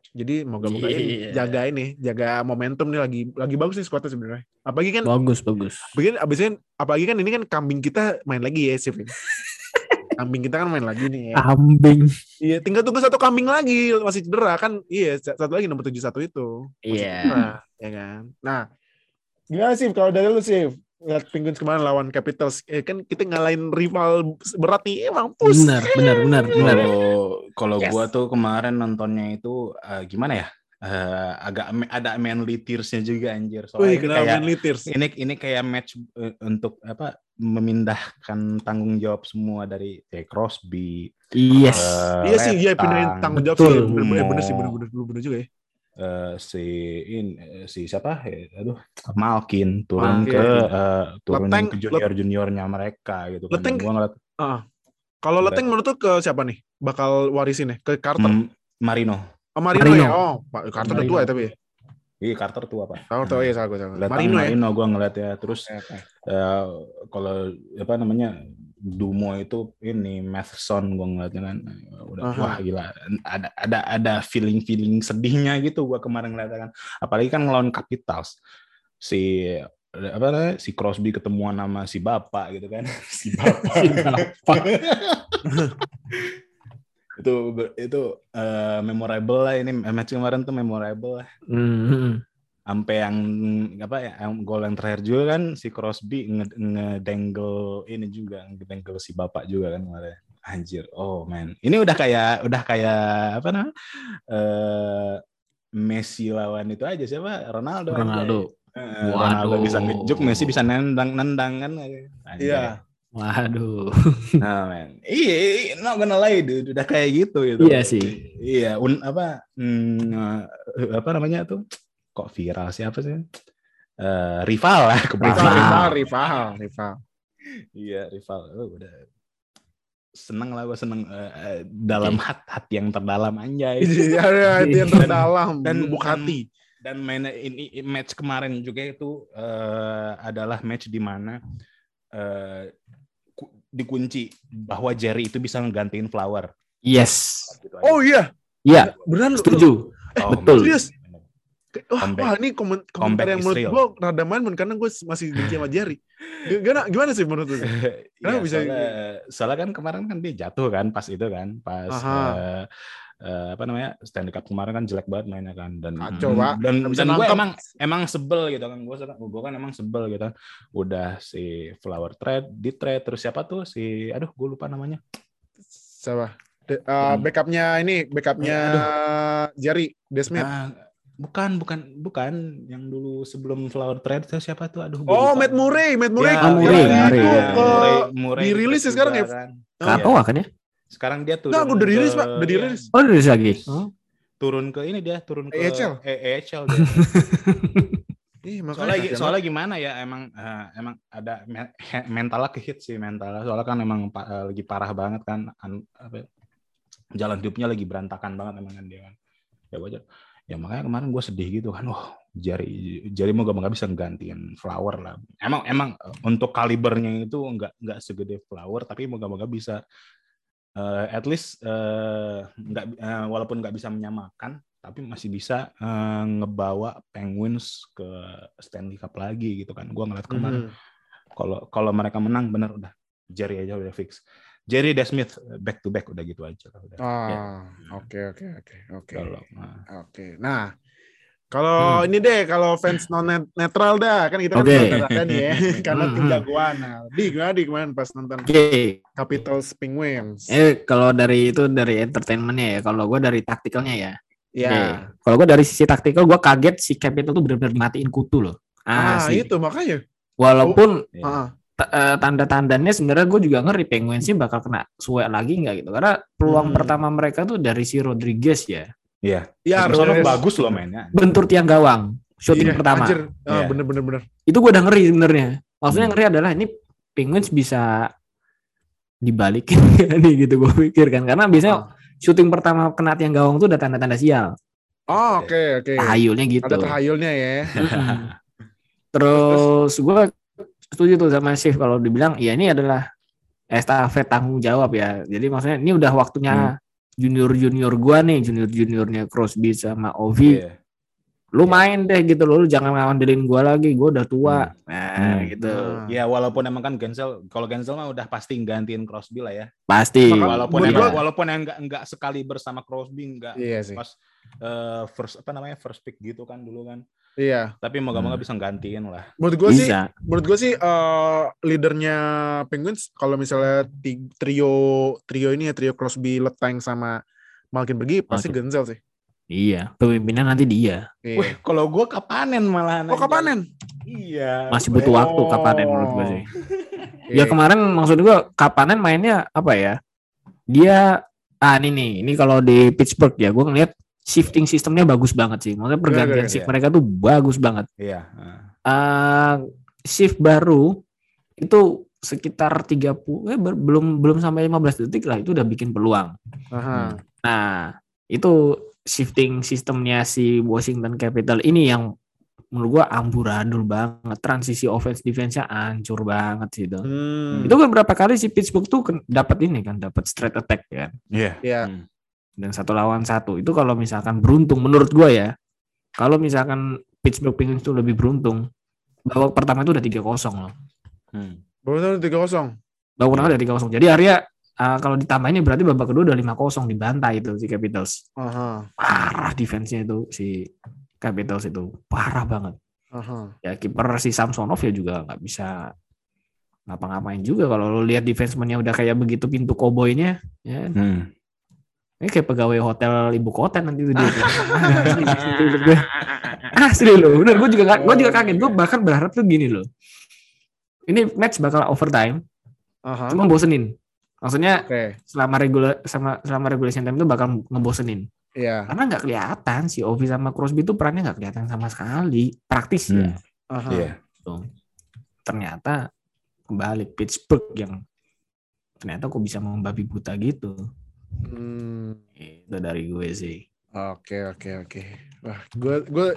Jadi moga-moga ini Iya. jaga ini, jaga momentum nih lagi lagi bagus nih skuadnya sebenarnya. Apalagi kan Bagus, bagus. begini abisnya apalagi kan ini kan kambing kita main lagi ya Sif. kambing kita kan main lagi nih ya. Kambing. Iya, tinggal tunggu satu kambing lagi masih cedera kan. Iya, satu lagi nomor 71 itu. Iya. cedera, ya kan. Nah, gimana sih kalau dari lu sih lihat Penguins kemarin lawan Capitals, eh, kan kita ngalahin rival berat nih, emang pus. Benar, benar, benar, benar. Kalau kalau Yes. gua tuh kemarin nontonnya itu eh, gimana ya? Eh, agak ada manly tears-nya juga anjir. Soalnya Wih, ini kayak main Liters? ini ini kayak match eh, untuk apa? Memindahkan tanggung jawab semua dari eh, Crosby. Yes. eh, Iya sih, iya Letang, pindahin tanggung jawab Betul. sih. Bener, bener, sih, Mau- bener, bener, bener, bener juga ya. eh, si in eh, si siapa? Eh, aduh, Malkin turun Malkin. ke eh, turun Leteng- ke junior juniornya mereka gitu kan. Leteng- Dan gua ngeliat Ah. Kalau Leteng menurut tuh ke siapa nih? Bakal warisin ya? Ke Carter? mm, Marino. Oh, Marino, Marino. ya? Oh, Pak Carter udah Marino. tua ya tapi ya? Iya Carter tuh apa? Tahu tahu ya salah gue salah. Lihat Marino ya? Marino gua ngeliat ya. Terus Oke, oke. eh, kalau apa namanya Dumo itu ini Matheson gue ngeliatnya kan udah Aha. wah gila ada ada ada feeling feeling sedihnya gitu gua kemarin ngeliatnya kan apalagi kan ngelawan Capitals si apa namanya si Crosby ketemuan sama si bapak gitu kan si bapak Si bapak. itu itu eh, memorable lah ini match kemarin tuh memorable lah Hmm. sampai yang apa ya yang gol yang terakhir juga kan si Crosby nge- ngedengel ini juga ngedengel si bapak juga kan kemarin anjir oh man ini udah kayak udah kayak apa namanya eh Messi lawan itu aja siapa Ronaldo aja. Ronaldo. Eh, Ronaldo bisa ngejuk Messi bisa nendang nendang kan anjir. Iya. Waduh. Nah, man. Iya, iya, not gonna lie, dude. Udah kayak gitu gitu. Iya sih. Iya, un, apa hmm, eh, apa namanya tuh? Kok viral siapa sih? Eh, rival lah, Rival, rival, rival, rival. Iya, rival. Oh, udah seneng lah gue seneng eh, eh, dalam hat hati yang terdalam anjay. Iya, iya, itu yang terdalam, Dan- lubuk hati. Dan main ini match kemarin juga itu eh, adalah match di mana eh, ku- dikunci bahwa Jerry itu bisa ngegantiin Flower. Yes. Gitu. Oh iya, Iya, beneran lu- setuju. Oh, betul. Serius? Wah, Comeback. wah, ini komen, komentar yang menurut gue rada main karena gue masih benci sama Jerry. Gimana, gimana sih menurut lu? Iya, bisa- soalnya, soalnya kan kemarin kan dia jatuh kan pas itu kan pas Aha. eh, eh, apa namanya Stanley Cup kemarin kan jelek banget mainnya kan dan Kacau, Pak. dan, dan gue emang emang sebel gitu kan gue gue kan emang sebel gitu kan udah si Flower trade di trade terus siapa tuh si aduh gue lupa namanya Siapa? De- uh, backupnya ini, backupnya Jerry, Desmond. Ah, bukan bukan bukan yang dulu sebelum Flower trade itu siapa tuh aduh oh, lupa. Matt Murray, Matt Murray. Ya, Ah, Murray, yang Murray, itu ya. ke Murray- Murray dirilis ya sekarang ya? kan. Katoa kan ya? Sekarang dia turun Nah, udah dirilis, Pak. Udah dirilis. Oh, udah lagi. turun ke ini dia turun ke AHL. E- AHL dia. Ih, makanya soalnya kasihan soalnya gimana ya emang eh, emang ada me- mentalnya kehit sih mentalnya soalnya kan emang pa- eh, lagi parah banget kan an- apa, ya, jalan hidupnya lagi berantakan banget emang kan dia kan ya wajar ya makanya kemarin gue sedih gitu kan wah jari jari mau gak bisa gantiin flower lah emang emang eh, untuk kalibernya itu nggak nggak segede flower tapi moga-moga bisa eh, at least eh, nggak eh, walaupun nggak bisa menyamakan tapi masih bisa eh, ngebawa Penguins ke Stanley Cup lagi gitu kan. Gua ngeliat kemarin Mhm. kalau kalau mereka menang bener udah Jerry aja udah fix. Jerry Desmith back to back udah gitu aja udah. Ah, oke oke oke oke. Kalau nah, Oke. Nah, kalau ini deh kalau fans non net- netral dah kan kita kan saudara nih ya karena tim Hmm. jagoan. Nah, di gimana di kemarin pas nonton Oke. Capitals Penguins? Eh, kalau dari itu dari entertainmentnya ya. Kalau gue dari taktikalnya ya. ya. Oke. Kalau gue dari sisi taktikal, gue kaget si Capital tuh benar-benar matiin kutu loh. Ah, Asli. itu makanya. Walaupun. Ah, t- eh, tanda-tandanya sebenarnya gue juga ngeri Penguins sih bakal kena suwe lagi nggak gitu. Karena peluang Hmm. pertama mereka tuh dari si Rodriguez ya. Iya. ya Terus Rodriguez. bagus loh mainnya. Bentur tiang gawang. Shooting Iya, pertama. Anjir. Ah, Iya. bener bener bener. Itu gue udah ngeri sebenarnya. Maksudnya Hmm. ngeri adalah ini Penguins bisa dibalikin nih gitu gue pikir kan. Karena biasanya Ah. shooting pertama kena tiang gawang tuh udah tanda-tanda sial. Oh, oke oke. Tahayulnya gitu. Ada tahayulnya ya. Terus gue setuju tuh sama Shift kalau dibilang ya ini adalah estafet tanggung jawab ya. Jadi maksudnya ini udah waktunya junior junior gua nih, junior juniornya Crosby sama Ovi. Iya. Lu main deh gitu loh, lu jangan ngandelin gua lagi, gua udah tua. Nah, Hmm. gitu. Ah. Ya walaupun emang kan Gensel, kalau Gensel mah udah pasti gantiin Crosby lah ya. Pasti. Walaupun menurut emang, walaupun enggak enggak sekali bersama Crosby enggak Iya sih. pas eh, first apa namanya first pick gitu kan dulu kan. Iya. Tapi moga-moga Hmm. bisa gantiin lah. Menurut gue sih, menurut gue sih eh, leadernya Penguins kalau misalnya trio trio ini ya trio Crosby, Letang sama Malkin pergi pasti Malkin. Genzel sih. Iya, pemimpinnya nanti dia. Iya. Wih, kalau gua kapanen malahan. Oh kapanen? Iya. Masih butuh Oh. waktu kapanen menurut gua sih. Iya. Ya kemarin maksud gua kapanen mainnya apa ya? Dia ah ini nih, ini kalau di Pittsburgh ya gua ngeliat shifting sistemnya bagus banget sih. Maksudnya pergantian iya, shift iya. mereka tuh bagus banget. Iya. eh shift baru itu sekitar 30 eh, belum belum sampai 15 detik lah itu udah bikin peluang. Aha. Nah, itu shifting sistemnya si Washington Capital ini yang menurut gua amburadul banget. Transisi offense defense-nya hancur banget sih itu. Hmm. Itu beberapa kali si Pittsburgh tuh dapat ini kan, dapat straight attack kan. Iya. Iya. Hmm. Dan satu lawan satu. Itu kalau misalkan beruntung menurut gua ya. Kalau misalkan Pittsburgh Penguins itu lebih beruntung, babak pertama itu udah 3-0 loh. Hmm. Baru tiga kosong. Babak pertama udah 3-0. Jadi Arya uh, kalau ditambah ini berarti babak kedua udah 5-0 dibantai itu si Capitals. Aha. Parah defense-nya itu si Capitals itu. Parah banget. Aha. Ya kiper si Samsonov ya juga nggak bisa ngapa-ngapain juga kalau lo lihat defenseman-nya udah kayak begitu pintu koboynya ya Hmm. Ini kayak pegawai hotel ibu kota nanti itu dia Asli, gue. asli loh bener gue juga gue juga kaget gue bahkan berharap tuh gini loh ini match bakal overtime Aha. cuma bosenin maksudnya Oke. selama regular sama selama regulation time itu bakal ngebosenin Iya. karena nggak kelihatan si Ovi sama Crosby itu perannya nggak kelihatan sama sekali praktis ya Hmm. Aha. Iya. Tuh. ternyata kembali Pittsburgh yang ternyata kok bisa membabi buta gitu Hmm. itu dari gue sih Oke oke oke. Wah, gue gue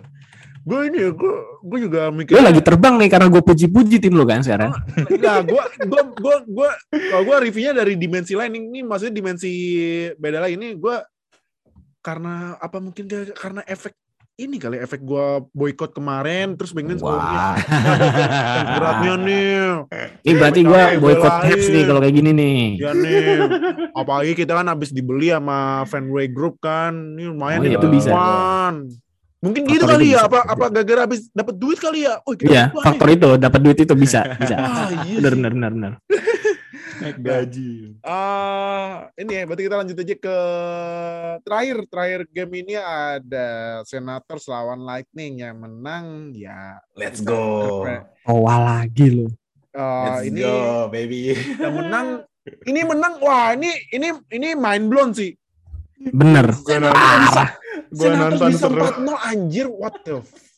gue ini ya, gue gue juga mikir. Lo lagi terbang nih karena gue puji-puji tim lo kan sekarang. Enggak, gue gue gue gue kalau gue reviewnya dari dimensi lain ini maksudnya dimensi beda lagi ini gue karena apa mungkin karena efek ini kali efek gue boykot kemarin terus pengen Wah, beratnya nih ini berarti Belain. boykot Habs nih kalau kayak gini nih. ya nih apalagi kita kan habis dibeli sama Fanway Group kan ini lumayan Oh, nih itu bisa. teman. mungkin gitu Faktor kali itu ya bisa. apa apa gara-gara habis dapat duit kali ya oh Iya, faktor nih. itu dapat duit itu bisa, bisa. ah, iya Benar, benar, benar, benar. Naik gaji. Ah, ini ya, berarti kita lanjut aja ke terakhir. Terakhir game ini ada Senators lawan Lightning yang menang ya. Let's go. Oh, lagi lo. Ah, Let's ini go, baby. yang menang ini menang wah ini ini ini mind blown sih. Bener. Parah. Gue nonton bisa seru. 4-0 anjir what the fuck.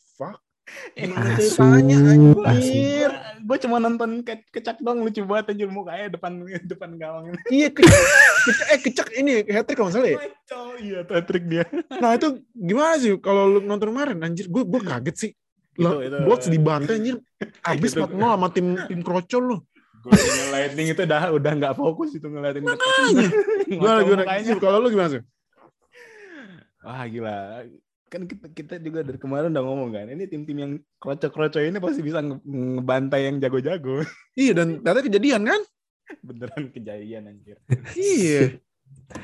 Gimana ceritanya anjir? Gue cuma nonton ke kecak dong lucu banget anjir mukanya depan depan gawang. Iya kecak, kecak, eh kecak ini hat trick kalau salah ya. Kacau, iya tuh trik dia. Nah itu gimana sih kalau lu nonton kemarin anjir gue gue kaget sih. Lah, itu- Bucks dibantai anjir. Abis Itu- 4-0 sama tim tim krocol lu. Gue lightning itu udah udah nggak fokus itu ngeliatin Makanya. Gimana? Zul, Kalau lu gimana sih? Wah gila. Kan kita, kita juga dari kemarin udah ngomong kan, ini tim-tim yang kroco-kroco ini pasti bisa nge- ngebantai yang jago-jago. Iya dan ternyata kejadian kan? Beneran kejadian anjir. Iya.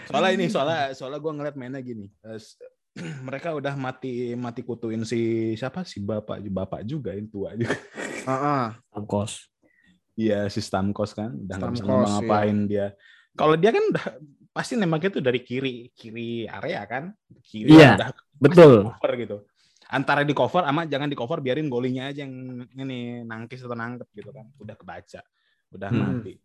Soalnya ini soalnya soalnya gue ngeliat mainnya gini. mereka udah mati mati kutuin si siapa si bapak bapak juga ini tua juga. Heeh. Ongkos. Iya si Stamkos kan udah nggak bisa ngapain dia. Kalau dia kan udah pasti nembaknya tuh dari kiri kiri area kan. Kiri Iya. udah Betul. over gitu. antara di cover sama jangan di cover biarin golinya aja yang ini nangkis atau nangkep gitu kan udah kebaca udah Hmm. mati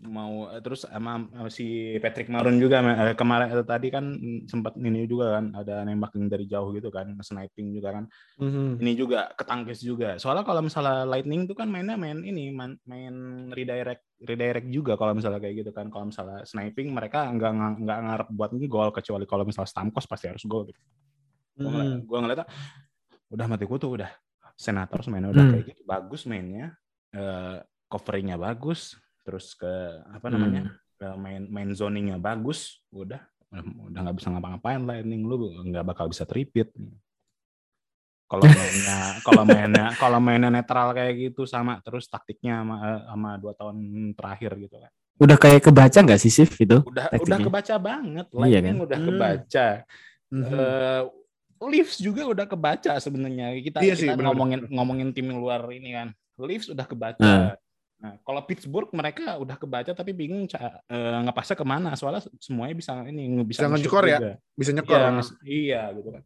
mau eh, terus sama, sama si Patrick Maroon juga eh, kemarin eh, tadi kan sempat ini juga kan ada nembak dari jauh gitu kan sniping juga kan. Mhm. ini juga ketangkis juga. Soalnya kalau misalnya Lightning tuh kan mainnya main ini main, main redirect redirect juga kalau misalnya kayak gitu kan. Kalau misalnya sniping mereka nggak nggak ngarep buat gol kecuali kalau misalnya Stamkos pasti harus gol gitu. Gue ngeliat, Mhm. gua udah mati kutu udah. Senator mainnya udah Hmm. kayak gitu bagus mainnya. Eh coveringnya bagus terus ke apa Hmm. namanya ke main main zoningnya bagus udah udah nggak bisa ngapa-ngapain lightning lu nggak bakal bisa tripit kalau mainnya kalau mainnya kalau mainnya netral kayak gitu sama terus taktiknya sama, eh, sama dua tahun terakhir gitu kan Udah kayak kebaca nggak sih Sif itu? udah udah Taktiknya. kebaca banget Iya lightning kan? udah Hmm. kebaca Mhm. eh Leafs juga udah kebaca sebenarnya. Kita Iya kita sih, ngomongin ngomongin tim luar ini kan. Leafs udah kebaca. Nah. Nah, kalau Pittsburgh mereka udah kebaca tapi bingung ca- eh, ngepasnya ke mana soalnya semuanya bisa ini bisa Bisa ngejekor ya? bisa nyekor. Iya, nge- iya gitu kan.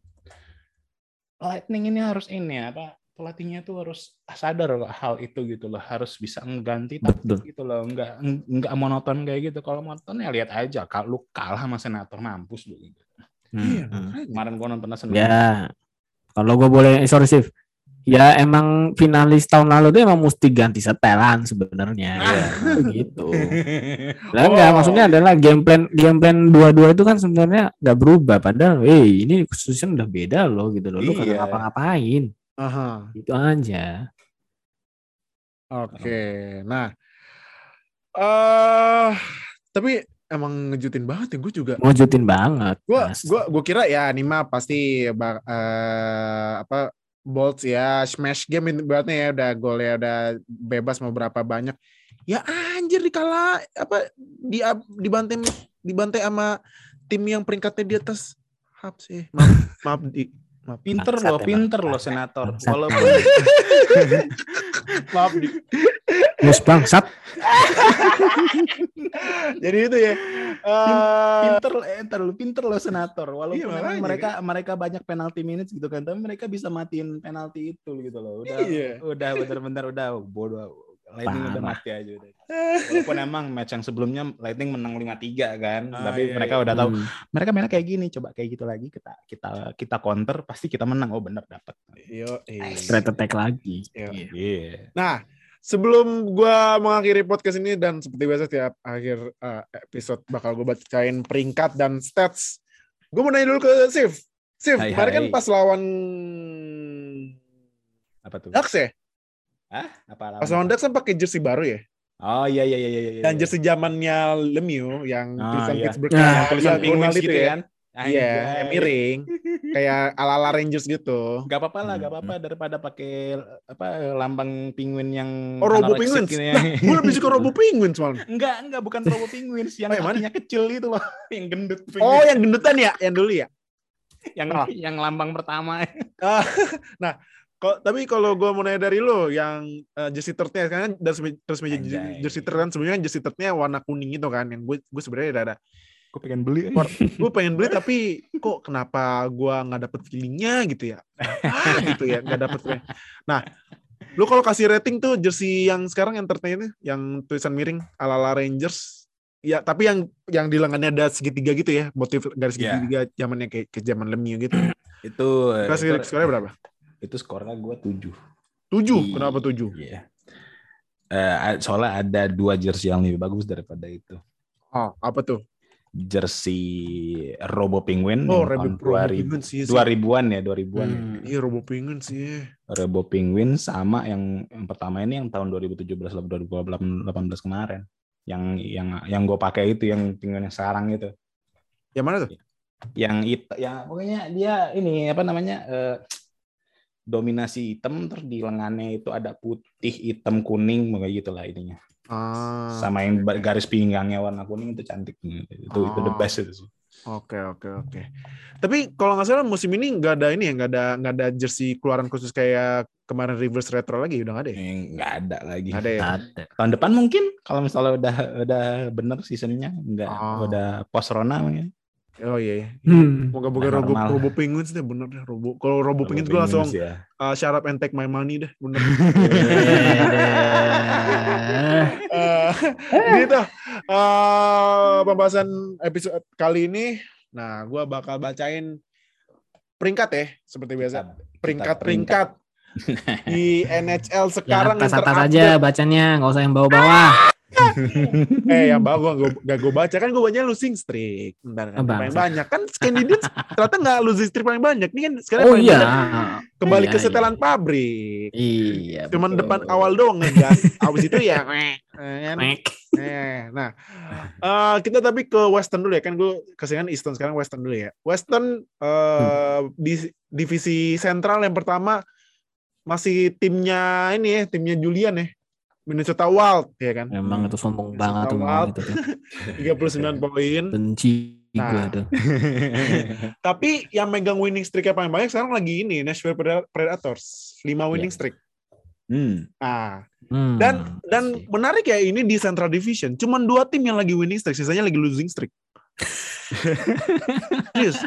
Lightning ini harus ini apa pelatihnya tuh harus sadar loh hal itu gitu loh harus bisa mengganti taktik gitu loh nggak nggak monoton kayak gitu kalau monoton ya lihat aja kalau lu kalah sama senator mampus lu gitu. Iya, Hmm. kemarin gua nonton Arsenal Ya, kalau gue boleh eh, sorry Sif. Ya emang finalis tahun lalu tuh emang mesti ganti setelan sebenarnya. Ah. Ya, gitu. Lah enggak, Oh. maksudnya adalah game plan game plan dua-dua itu kan sebenarnya nggak berubah padahal eh ini season udah beda loh gitu loh. Lu Iya. kagak ngapa-ngapain. Aha. Itu aja. Oke. Nah, eh tapi emang ngejutin banget ya gue juga. Ngojutin banget. Gua Mas. gua gua kira ya ini mah pasti eh, apa Bolts ya smash game ini berarti ya udah gol ya udah bebas mau berapa banyak. Ya anjir dikala apa di dibantai dibantai sama tim yang peringkatnya di atas Habs ya. Maaf, maaf di maaf. Pinter loh, emang. pinter loh senator. Bangsat. Walaupun maaf di Mus bangsat. Jadi itu ya. eh, pinter eh, entar lu pinter loh senator. Walaupun Iya, memang makanya mereka mereka banyak penalti minutes gitu kan, tapi mereka bisa matiin penalti itu gitu loh. Udah Iya. udah bener-bener udah bodoh. Lightning udah Parah. mati aja udah. Walaupun emang match yang sebelumnya Lightning menang 5-3 kan, Ah, tapi iya, mereka iya. udah tahu Hmm. mereka mainnya kayak gini, coba kayak gitu lagi kita kita kita counter pasti kita menang. Oh bener dapat. Yo, eh. Straight attack lagi. Iya. Iya. Iya. Nah, sebelum gua mengakhiri podcast ini dan seperti biasa tiap akhir uh, episode bakal gue bacain peringkat dan stats. Gue mau nanya dulu ke Sif. Sif, Hai, kemarin kan hai. pas lawan Apa tuh? Ducks ya? Hah? Apa Pas lawan Ducks kan pakai jersey baru ya? Oh iya iya iya iya iya. Dan jersey zamannya Lemieux yang Ah, tulisan iya. Pittsburgh Nah, yang tulisan penguin Ronald gitu itu ya. kan. Iya, yang miring. Kayak ala-ala Rangers gitu. Gak apa-apa lah, gak Hmm. apa-apa daripada pakai apa lambang penguin yang Oh, Robo ya. Nah, gue lebih suka Robo Penguins soalnya. enggak, enggak bukan Robo Penguins yang Oh, kakinya kecil itu loh, yang gendut Oh, penguin. yang gendutan ya? Yang dulu ya? yang ah. yang lambang pertama. Kok tapi kalau gue mau nanya dari lo yang uh, jersey third-nya kan resmi Anjay. jersey third kan sebenarnya kan jersey third-nya warna kuning itu kan yang gue gue sebenarnya ada Gue pengen beli. Gue pengen beli tapi kok kenapa gue nggak dapet feelingnya gitu ya ah, gitu ya nggak dapet feeling. nah lu kalau kasih rating tuh jersey yang sekarang yang third-nya yang tulisan miring ala ala Rangers ya tapi yang yang di lengannya ada segitiga gitu ya motif garis Iya. segitiga zamannya kayak ke zaman Lemieux gitu itu kasih itu, skornya berapa itu skornya gue tujuh. tujuh Iya. kenapa tujuh Iya. Eh, soalnya ada dua jersey yang lebih bagus daripada itu. oh apa tuh Jersey Robo Penguin Oh, tahun Robo 2000 Penguin sih. 2000-an ya, 2000-an ya. Hmm. Iya, Robo Penguin sih. Robo Penguin sama yang yang pertama ini yang tahun 2017 2018 kemarin. Yang yang yang gue pakai itu yang penguin yang sekarang itu. Yang mana tuh? Yang itu yang pokoknya dia ini apa namanya eh, dominasi hitam terus di lengannya itu ada putih, hitam, kuning kayak gitulah ininya. Ah, Sama yang garis pinggangnya warna kuning itu cantik. Itu itu the Oh. best itu sih. Oke, oke, oke. Tapi kalau nggak salah musim ini nggak ada ini ya, nggak ada nggak ada jersey keluaran khusus kayak kemarin reverse retro lagi, udah nggak ada ya? Yang nggak ada lagi. Nggak ada ya? Ada. Tahun depan mungkin kalau misalnya udah udah bener seasonnya nggak Oh. udah post Rona mungkin. Oh iya. Hmm. Moga-moga Nah, Robo, normal. Robo Penguins deh bener deh Robo. Kalau Robo Penguins gue langsung ya. uh, shut up and take my money deh bener. Eh, Eh, gitu. Eh, pembahasan episode kali ini. Nah, gua bakal bacain peringkat ya, seperti biasa. Peringkat-peringkat di NHL sekarang yang atas-atas terupdate. aja bacanya, nggak usah yang bawah-bawah. Eh, yang bagus gua gak gue baca kan gue baca losing streak. Bentar kan paling banyak kan Canadiens ternyata nggak losing streak paling banyak. Ini kan sekarang Oh iya. banyak kembali Iya, ke iya. setelan pabrik. Iya. Cuman betul. depan awal doang ngegas. Abis itu ya eh, kan? Eh, nah, eh, kita tapi ke Western dulu ya kan gue ke sini Eastern sekarang Western dulu ya. Western eh, di divisi sentral yang pertama masih timnya ini ya, timnya Julian ya. Minnesota Wild ya kan. Emang itu sombong Minnesota banget tuh Wild. itu. tuh. 39 poin. Benci Nah. gue tuh. Tapi yang megang winning streak paling banyak sekarang lagi ini Nashville Pred- Predators, 5 winning streak. Hmm. Nah, Hmm, dan dan sih. menarik ya ini di Central Division, cuman dua tim yang lagi winning streak, sisanya lagi losing streak. Serius.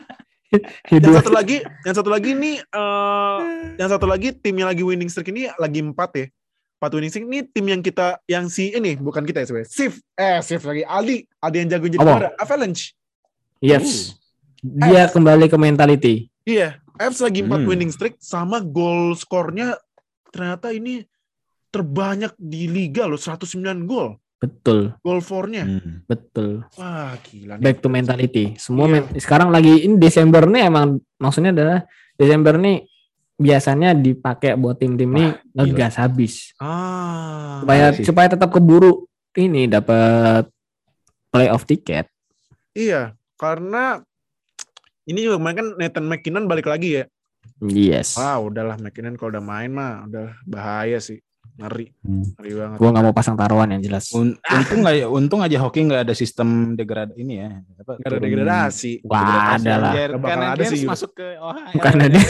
Yang satu lagi, yang satu lagi ini, eh yang satu lagi tim yang lagi winning streak ini lagi empat ya. Empat winning streak ini tim yang kita, yang si ini bukan kita ya sebenarnya. Sif, eh Sif lagi, Aldi, Aldi yang jago jadi juara, Avalanche. Yes. Dia kembali ke mentality. Iya, Avs lagi empat Hmm. winning streak sama goal skornya ternyata ini terbanyak di liga loh, 109 gol. Betul, Goal for-nya. Hmm. betul. Wah, gila nih. Back to mentality. Semua Iya. men- sekarang lagi ini Desember nih emang maksudnya adalah Desember nih biasanya dipakai buat tim-tim nih Wah, ngegas habis Ah. supaya sih. supaya tetap keburu ini dapat playoff tiket. Iya, karena ini juga kemarin kan Nathan McKinnon balik lagi ya. Yes. Wah, udahlah McKinnon kalau udah main mah udah bahaya sih. Ngeri, Hmm. ngeri banget. Gua nggak mau pasang taruhan yang jelas. Un- untung nggak untung aja hoki nggak ada sistem degrad ini ya. Apa, Gak ada degradasi. Wah, ada lah. Bakal ada sih, masuk ke Ohio. Bukan ada.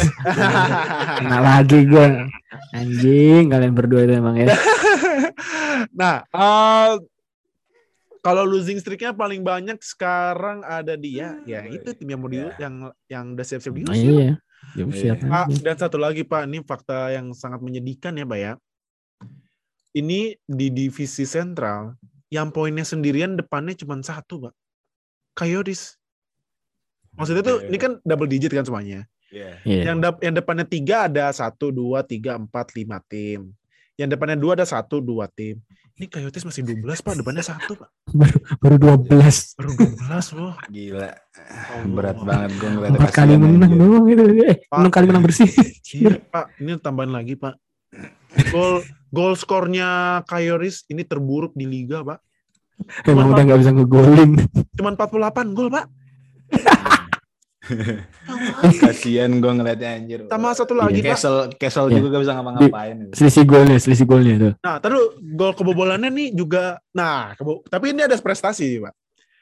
Kena lagi gue. Anjing kalian berdua itu emang ya. nah, eh, kalau losing streaknya paling banyak sekarang ada dia, ya itu tim yang mau di, Ya. yang yang udah siap-siap Oh, diusir. iya. Ya, siap Ah, aja. dan satu lagi Pak, ini fakta yang sangat menyedihkan ya Pak ya. Ini di divisi sentral, yang poinnya sendirian depannya cuma satu Pak. Coyotes. Maksudnya tuh, ini kan double digit kan semuanya. Iya. Iya. Yang, dap- yang depannya tiga ada satu, dua, tiga, empat, lima tim. Yang depannya dua ada satu, dua tim. Ini Coyotes masih 12 Pak, depannya satu Pak. Baru 12. Baru 12 loh. Gila. Allah. Berat banget gue ngeliat Empat kali menang doang gitu. Eh, Pak. enam kali menang bersih. Iya, Pak, ini tambahan lagi, Pak. Gol gol skornya Coyotes ini terburuk di liga, Pak. Emang udah nggak bisa ngegolin. Cuman 48 gol, Pak. Kasian gue ngeliatnya anjir. Sama satu lagi, Pak. Castle Castle Iya. juga gak bisa ngapa-ngapain. Selisih golnya, selisih golnya tuh. Nah, terus gol kebobolannya nih juga nah, kebo- tapi ini ada prestasi, Pak.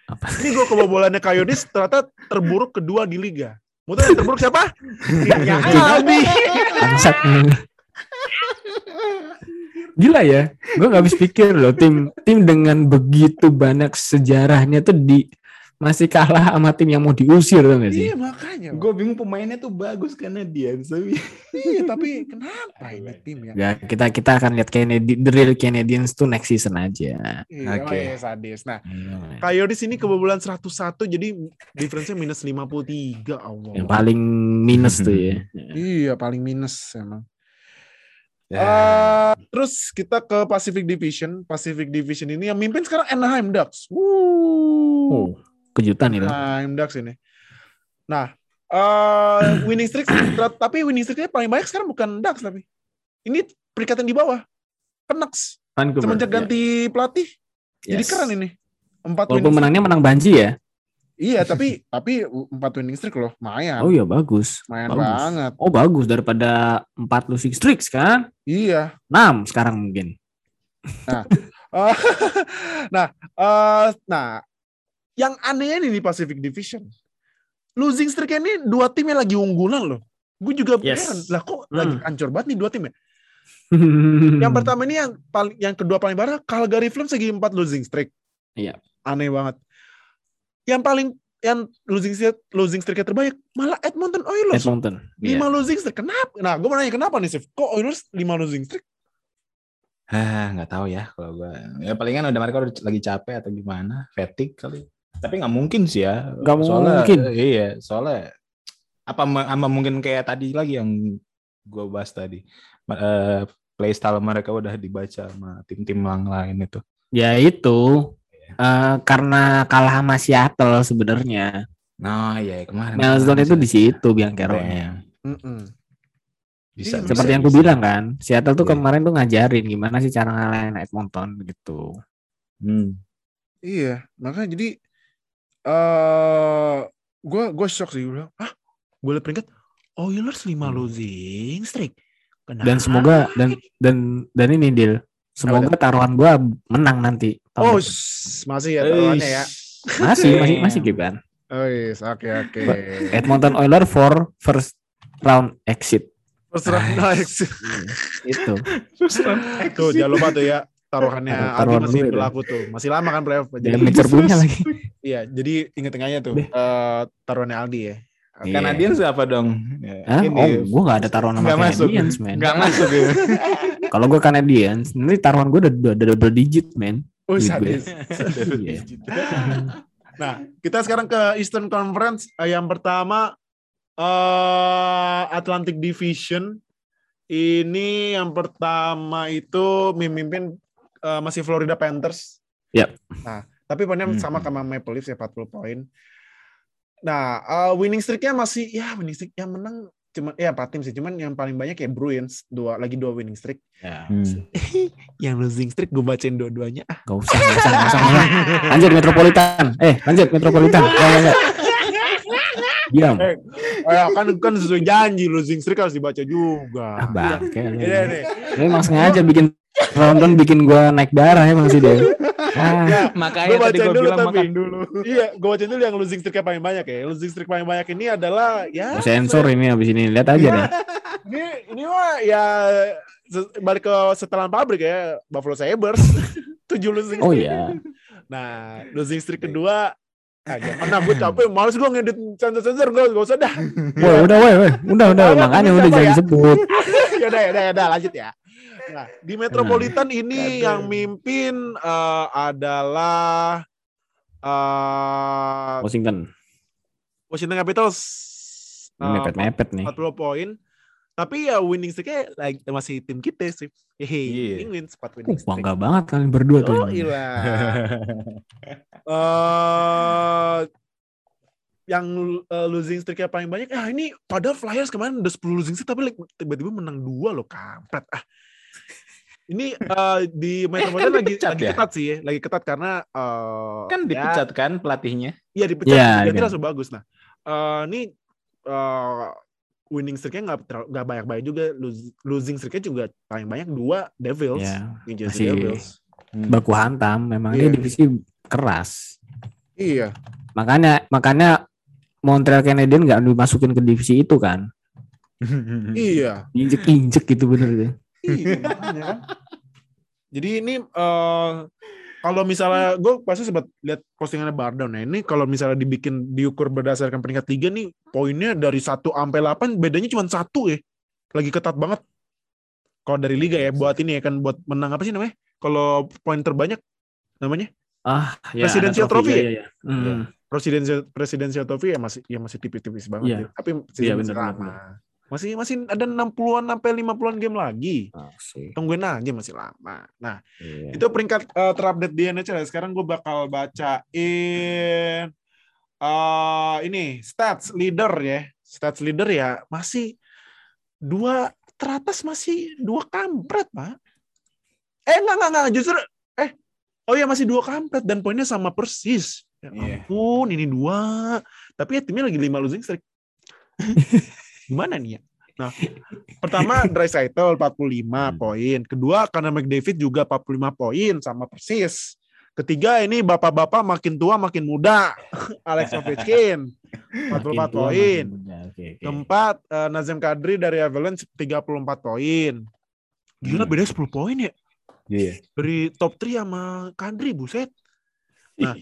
Apa? Ini gol kebobolannya Coyotes ternyata terburuk kedua di liga. Mau tahu yang terburuk siapa? Timnya Aldi. Bangsat. Gila ya, gue nggak habis pikir loh tim tim dengan begitu banyak sejarahnya tuh di masih kalah sama tim yang mau diusir tuh gak sih? Iya, makanya. Gue bingung pemainnya tuh bagus karena dia tapi Iya, tapi kenapa ini tim ya? Ya kita kita akan lihat Kennedy, the real Canadiens tuh next season aja. Iya, Oke. iya, sadis. Nah, Coyotes ini kebobolan 101 jadi difference-nya minus 53 Allah. Yang paling minus tuh ya. Iya, paling minus emang. Ya, Eh, terus kita ke Pacific Division. Pacific Division ini yang mimpin sekarang Anaheim Ducks. Wuh. Oh, kejutan itu. Anaheim Ducks ini. Nah, eh winning streak tapi winning streaknya paling banyak sekarang bukan Ducks tapi ini peringkat yang di bawah. Canucks. Vancouver. Semenjak Ya. ganti pelatih. Jadi Yes. keren ini. Empat Walaupun winning menangnya menang banji ya. Iya, tapi tapi empat winning streak loh, lumayan. Oh iya bagus. lumayan bagus. banget. Oh bagus daripada 4 losing streaks kan? Iya. 6 sekarang mungkin. Eh, nah, eh, nah, yang anehnya nih di Pacific Division, losing streak ini dua tim yang lagi unggulan loh. Gue juga Yes. heran, lah kok Hmm. lagi hancur banget nih dua tim ya. Yang pertama ini yang paling, yang kedua paling parah, Calgary Flames lagi empat losing streak. Iya. Aneh banget. Yang paling yang losing streak losing streak terbanyak malah Edmonton Oilers. Edmonton. Lima losing streak. Kenapa? Nah, gue mau nanya kenapa nih, Sif? Kok Oilers lima losing streak? Ah, nggak tahu ya kalau gua. Ya palingan udah mereka udah lagi capek atau gimana, fatigue kali. Tapi nggak mungkin sih ya. Nggak Soalnya- mungkin. Iya, soalnya apa apa mungkin kayak tadi lagi yang gua bahas tadi. Eh, playstyle mereka udah dibaca sama tim-tim yang lain itu. Ya itu eh, karena kalah sama Seattle sebenarnya. Nah, iya kemarin. Milestone itu di situ biang keroknya. Bisa, Iya, bisa, Seperti yang bisa. gue bilang kan, Seattle tuh Iya. kemarin tuh ngajarin gimana sih cara ngalahin Edmonton gitu. Hmm. Iya, makanya jadi eh gue gue shock sih gue bilang, ah, gue liat peringkat Oilers 5 Hmm. losing streak. Kenapa? Dan semoga dan dan dan ini deal. Semoga taruhan gua menang nanti. tahun Oh, masih ya taruhannya ya. masih masih masih gitu kan. Oh yes, oke oke. Edmonton Oilers for first round exit First round next. itu. Tuh jangan lupa tuh ya taruhannya Taruh- Aldi taruhan masih dulu ya. berlaku tuh. Masih lama kan playoff. Jadi punya lagi. iya, jadi inget-ingetnya tuh eh, taruhannya Aldi ya. Iya. Canadian siapa dong? Ya, Hah? ini Oh, gua gak ada taruhan sama Nggak masuk. Man. nggak masuk ya. Kalau gua Canadiens, nanti taruhan gua udah, udah, udah double digit, man. Oh, sadis. Iya. Nah, kita sekarang ke Eastern Conference. Eh, yang pertama eh Atlantic Division. Ini yang pertama itu memimpin eh, masih Florida Panthers. Yap. Nah, tapi poinnya Hmm. sama sama Maple Leafs ya 40 poin. Nah, eh, winning streak-nya masih ya winning streak yang menang cuma ya empat tim sih, cuman yang paling banyak ya Bruins dua lagi dua winning streak. Ya. Hmm. yang losing streak gue bacain dua-duanya. Ah, Gak usah, gak usah, gak usah, gak usah. Lanjut Metropolitan. Eh, lanjut Metropolitan. Gak, gak, gak. Diam. Eh, eh, kan kan sesuai janji losing streak harus dibaca juga. Ah, bangke. lu. Iya emang sengaja bikin nonton bikin gua naik darah emang sih deh. Ah, Makanya Gua tadi gue dulu bilang tapi. makan dulu. Iya, gue bacain dulu yang losing streak paling banyak ya. Losing streak paling banyak ini adalah ya. gua sensor ini abis ini lihat aja deh. Ini ini mah ya balik ke setelan pabrik ya Buffalo Sabres. Tujuh losing Oh streak. iya. Nah, losing streak kedua Ah, jangan. Nah, gue capek, males gue ngedit sensor-sensor, gue gak usah dah. Woi, udah, woi, woi. Udah, udah. Apa, Makanya udah jangan ya? disebut. yaudah, yaudah, yaudah, lanjut ya. Nah, di Metropolitan ini Aduh. yang mimpin eh, adalah eh Washington. Washington Capitals. Eh, Mepet-mepet nih. 40 poin. Tapi ya winning streak-nya like, masih tim kita sih. Hehe, Iya. Penguins 4 Uh, winning streak. bangga banget kalian berdua tuh. Oh, iya. Eh yang eh, losing streak-nya paling banyak. Ah, ini padahal Flyers kemarin udah 10 losing streak tapi like, tiba-tiba menang dua loh, kampret. Ah. Ini eh, di Metropolitan Kan lagi lagi ya? ketat sih ya, lagi ketat karena eh kan ya, dipecat kan pelatihnya. Iya dipecat, Iya, diganti iya. langsung bagus. Nah, eh ini eh, winning streak-nya nggak terlalu- nggak banyak-banyak juga, Los- losing streak-nya juga paling banyak dua Devils, Ya, New Jersey masih- Devils. Hmm. baku hantam. Memang Iya. dia divisi keras. Iya, Makanya, makanya Montreal Canadiens nggak dimasukin ke divisi itu kan. iya. Injek-injek gitu bener deh. Iya, makanya kan. Jadi ini eh kalau misalnya gue pasti sempat lihat postingannya Bardown ya. Ini kalau misalnya dibikin diukur berdasarkan peringkat tiga nih poinnya dari 1 sampai 8 bedanya cuma satu ya. Lagi ketat banget. Kalau dari liga ya buat ini ya kan buat menang apa sih namanya? Kalau poin terbanyak namanya Ah, ya, Presidential trophy ya, ya? ya, ya. Hmm. Presidential Presidential Trophy ya masih ya masih tipis-tipis banget Iya. ya. Tapi masih benar, lama. Masih masih ada 60-an sampai 50-an game lagi. Asik. Tungguin aja masih lama. Nah, Iya. itu peringkat eh, terupdate di NHL. Sekarang gue bakal bacain eh ini stats leader ya. Stats leader ya masih dua teratas masih dua kampret, Pak. Eh enggak enggak enggak justru eh oh ya masih dua kampret dan poinnya sama persis. Ya Iya. ampun, ini dua. Tapi ya timnya lagi lima losing streak. Gimana nih ya? Nah, pertama Draisaitl 45 poin. Kedua karena McDavid juga 45 poin sama persis. Ketiga ini bapak-bapak makin tua makin muda. Alex Ovechkin 44 poin. Keempat eh, Nazem Kadri dari Avalanche 34 poin. Gila Hmm. beda 10 poin ya. Iya. Dari top 3 sama Kadri buset. Nah,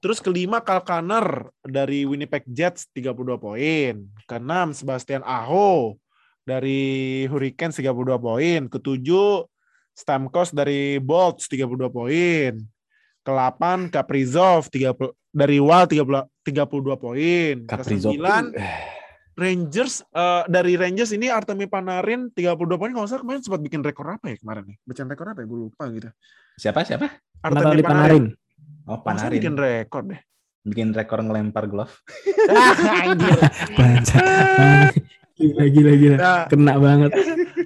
Terus kelima Kyle Connor dari Winnipeg Jets 32 poin. Keenam Sebastian Aho dari Hurricanes 32 poin. Ketujuh Stamkos dari Bolts 32 poin. Ke-8 Kaprizov 30 dari Wild 30, 32 poin. Kaprizov. Ke-9 Rangers eh, dari Rangers ini Artemi Panarin 32 poin kalau nggak salah kemarin sempat bikin rekor apa ya kemarin nih? Bacain rekor apa ya? Gue lupa gitu. Siapa siapa? Natali Panarin. Oh, Panarin. bikin rekor deh. Bikin rekor ngelempar glove. Anjir. Gila gila gila. Nah, Kena banget.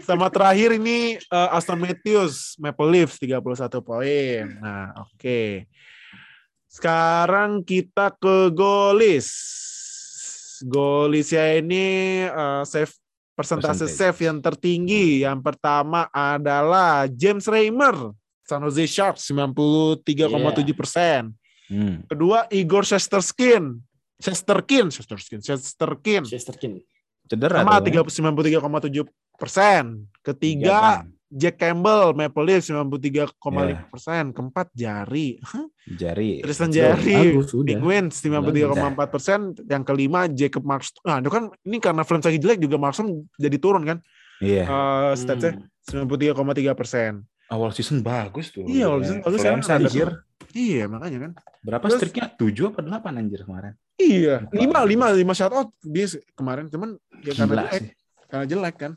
sama terakhir ini eh, Aston Matthews Maple Leafs 31 poin. Nah, oke. Sekarang kita ke golis. Golisnya ini eh, save persentase Percentage. save yang tertinggi. Yang pertama adalah James Reimer, San Jose Sharks 93,7 persen. Hmm. Kedua Igor Shesterkin, Shesterkin, Shesterkin, Shesterkin Chesterkin. Cedera sama dong ya. 93,7 persen. Ketiga Tiga, Jack Campbell, Maple Leafs 93,5 Iya. persen. Keempat Jari, jari. Tristan. Jari, Bagus sudah. Penguins 93,4 persen. Yang kelima Jacob Markstrom. Nah itu kan ini karena lagi jelek juga Markstrom jadi turun kan. Iya. Eh statsnya Hmm. 93,3 persen. Awal season bagus tuh. Iya, awal season bagus, sekarang ada anjir. Iya makanya kan. Berapa Terus- streaknya? 7 apa 8 anjir kemarin? Iya, Lupa. lima, lima, lima shout out dia kemarin. Cuman ya karena Gila jelek. sih. karena jelek kan.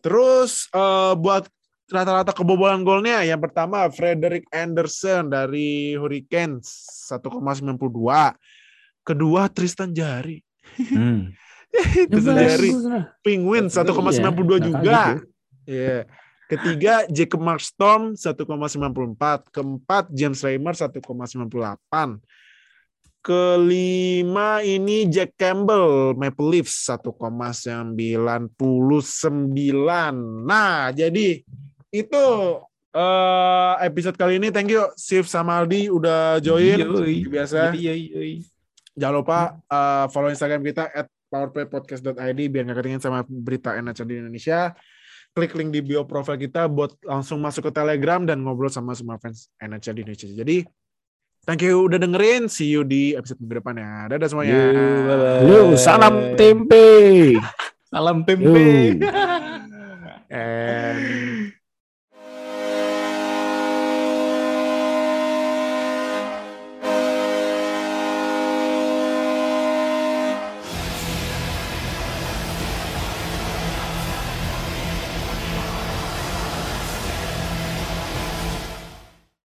Terus eh, buat rata-rata kebobolan golnya yang pertama Frederick Anderson dari Hurricanes 1,92. Kedua Tristan Jari. Hmm. Tristan Jari lah. Penguins Iya, 1,92 nggak juga. kaget tuh. Ketiga Jacob Markstrom 1,94. Keempat James Reimer 1,98. Kelima ini Jack Campbell Maple Leafs 1,99. Nah, jadi itu eh, episode kali ini. Thank you Sif sama Aldi udah join Yoi. biasa. Yoi, yoi. Jangan lupa uh, follow Instagram kita at powerplaypodcast.id biar nggak ketinggalan sama berita NHL di Indonesia. Klik link di bio profile kita buat langsung masuk ke Telegram dan ngobrol sama semua fans NHL di Indonesia. Jadi, thank you udah dengerin. See you di episode minggu depan ya. Dadah semuanya. Yo, bye-bye. Yo, salam tempe. Salam tempe. And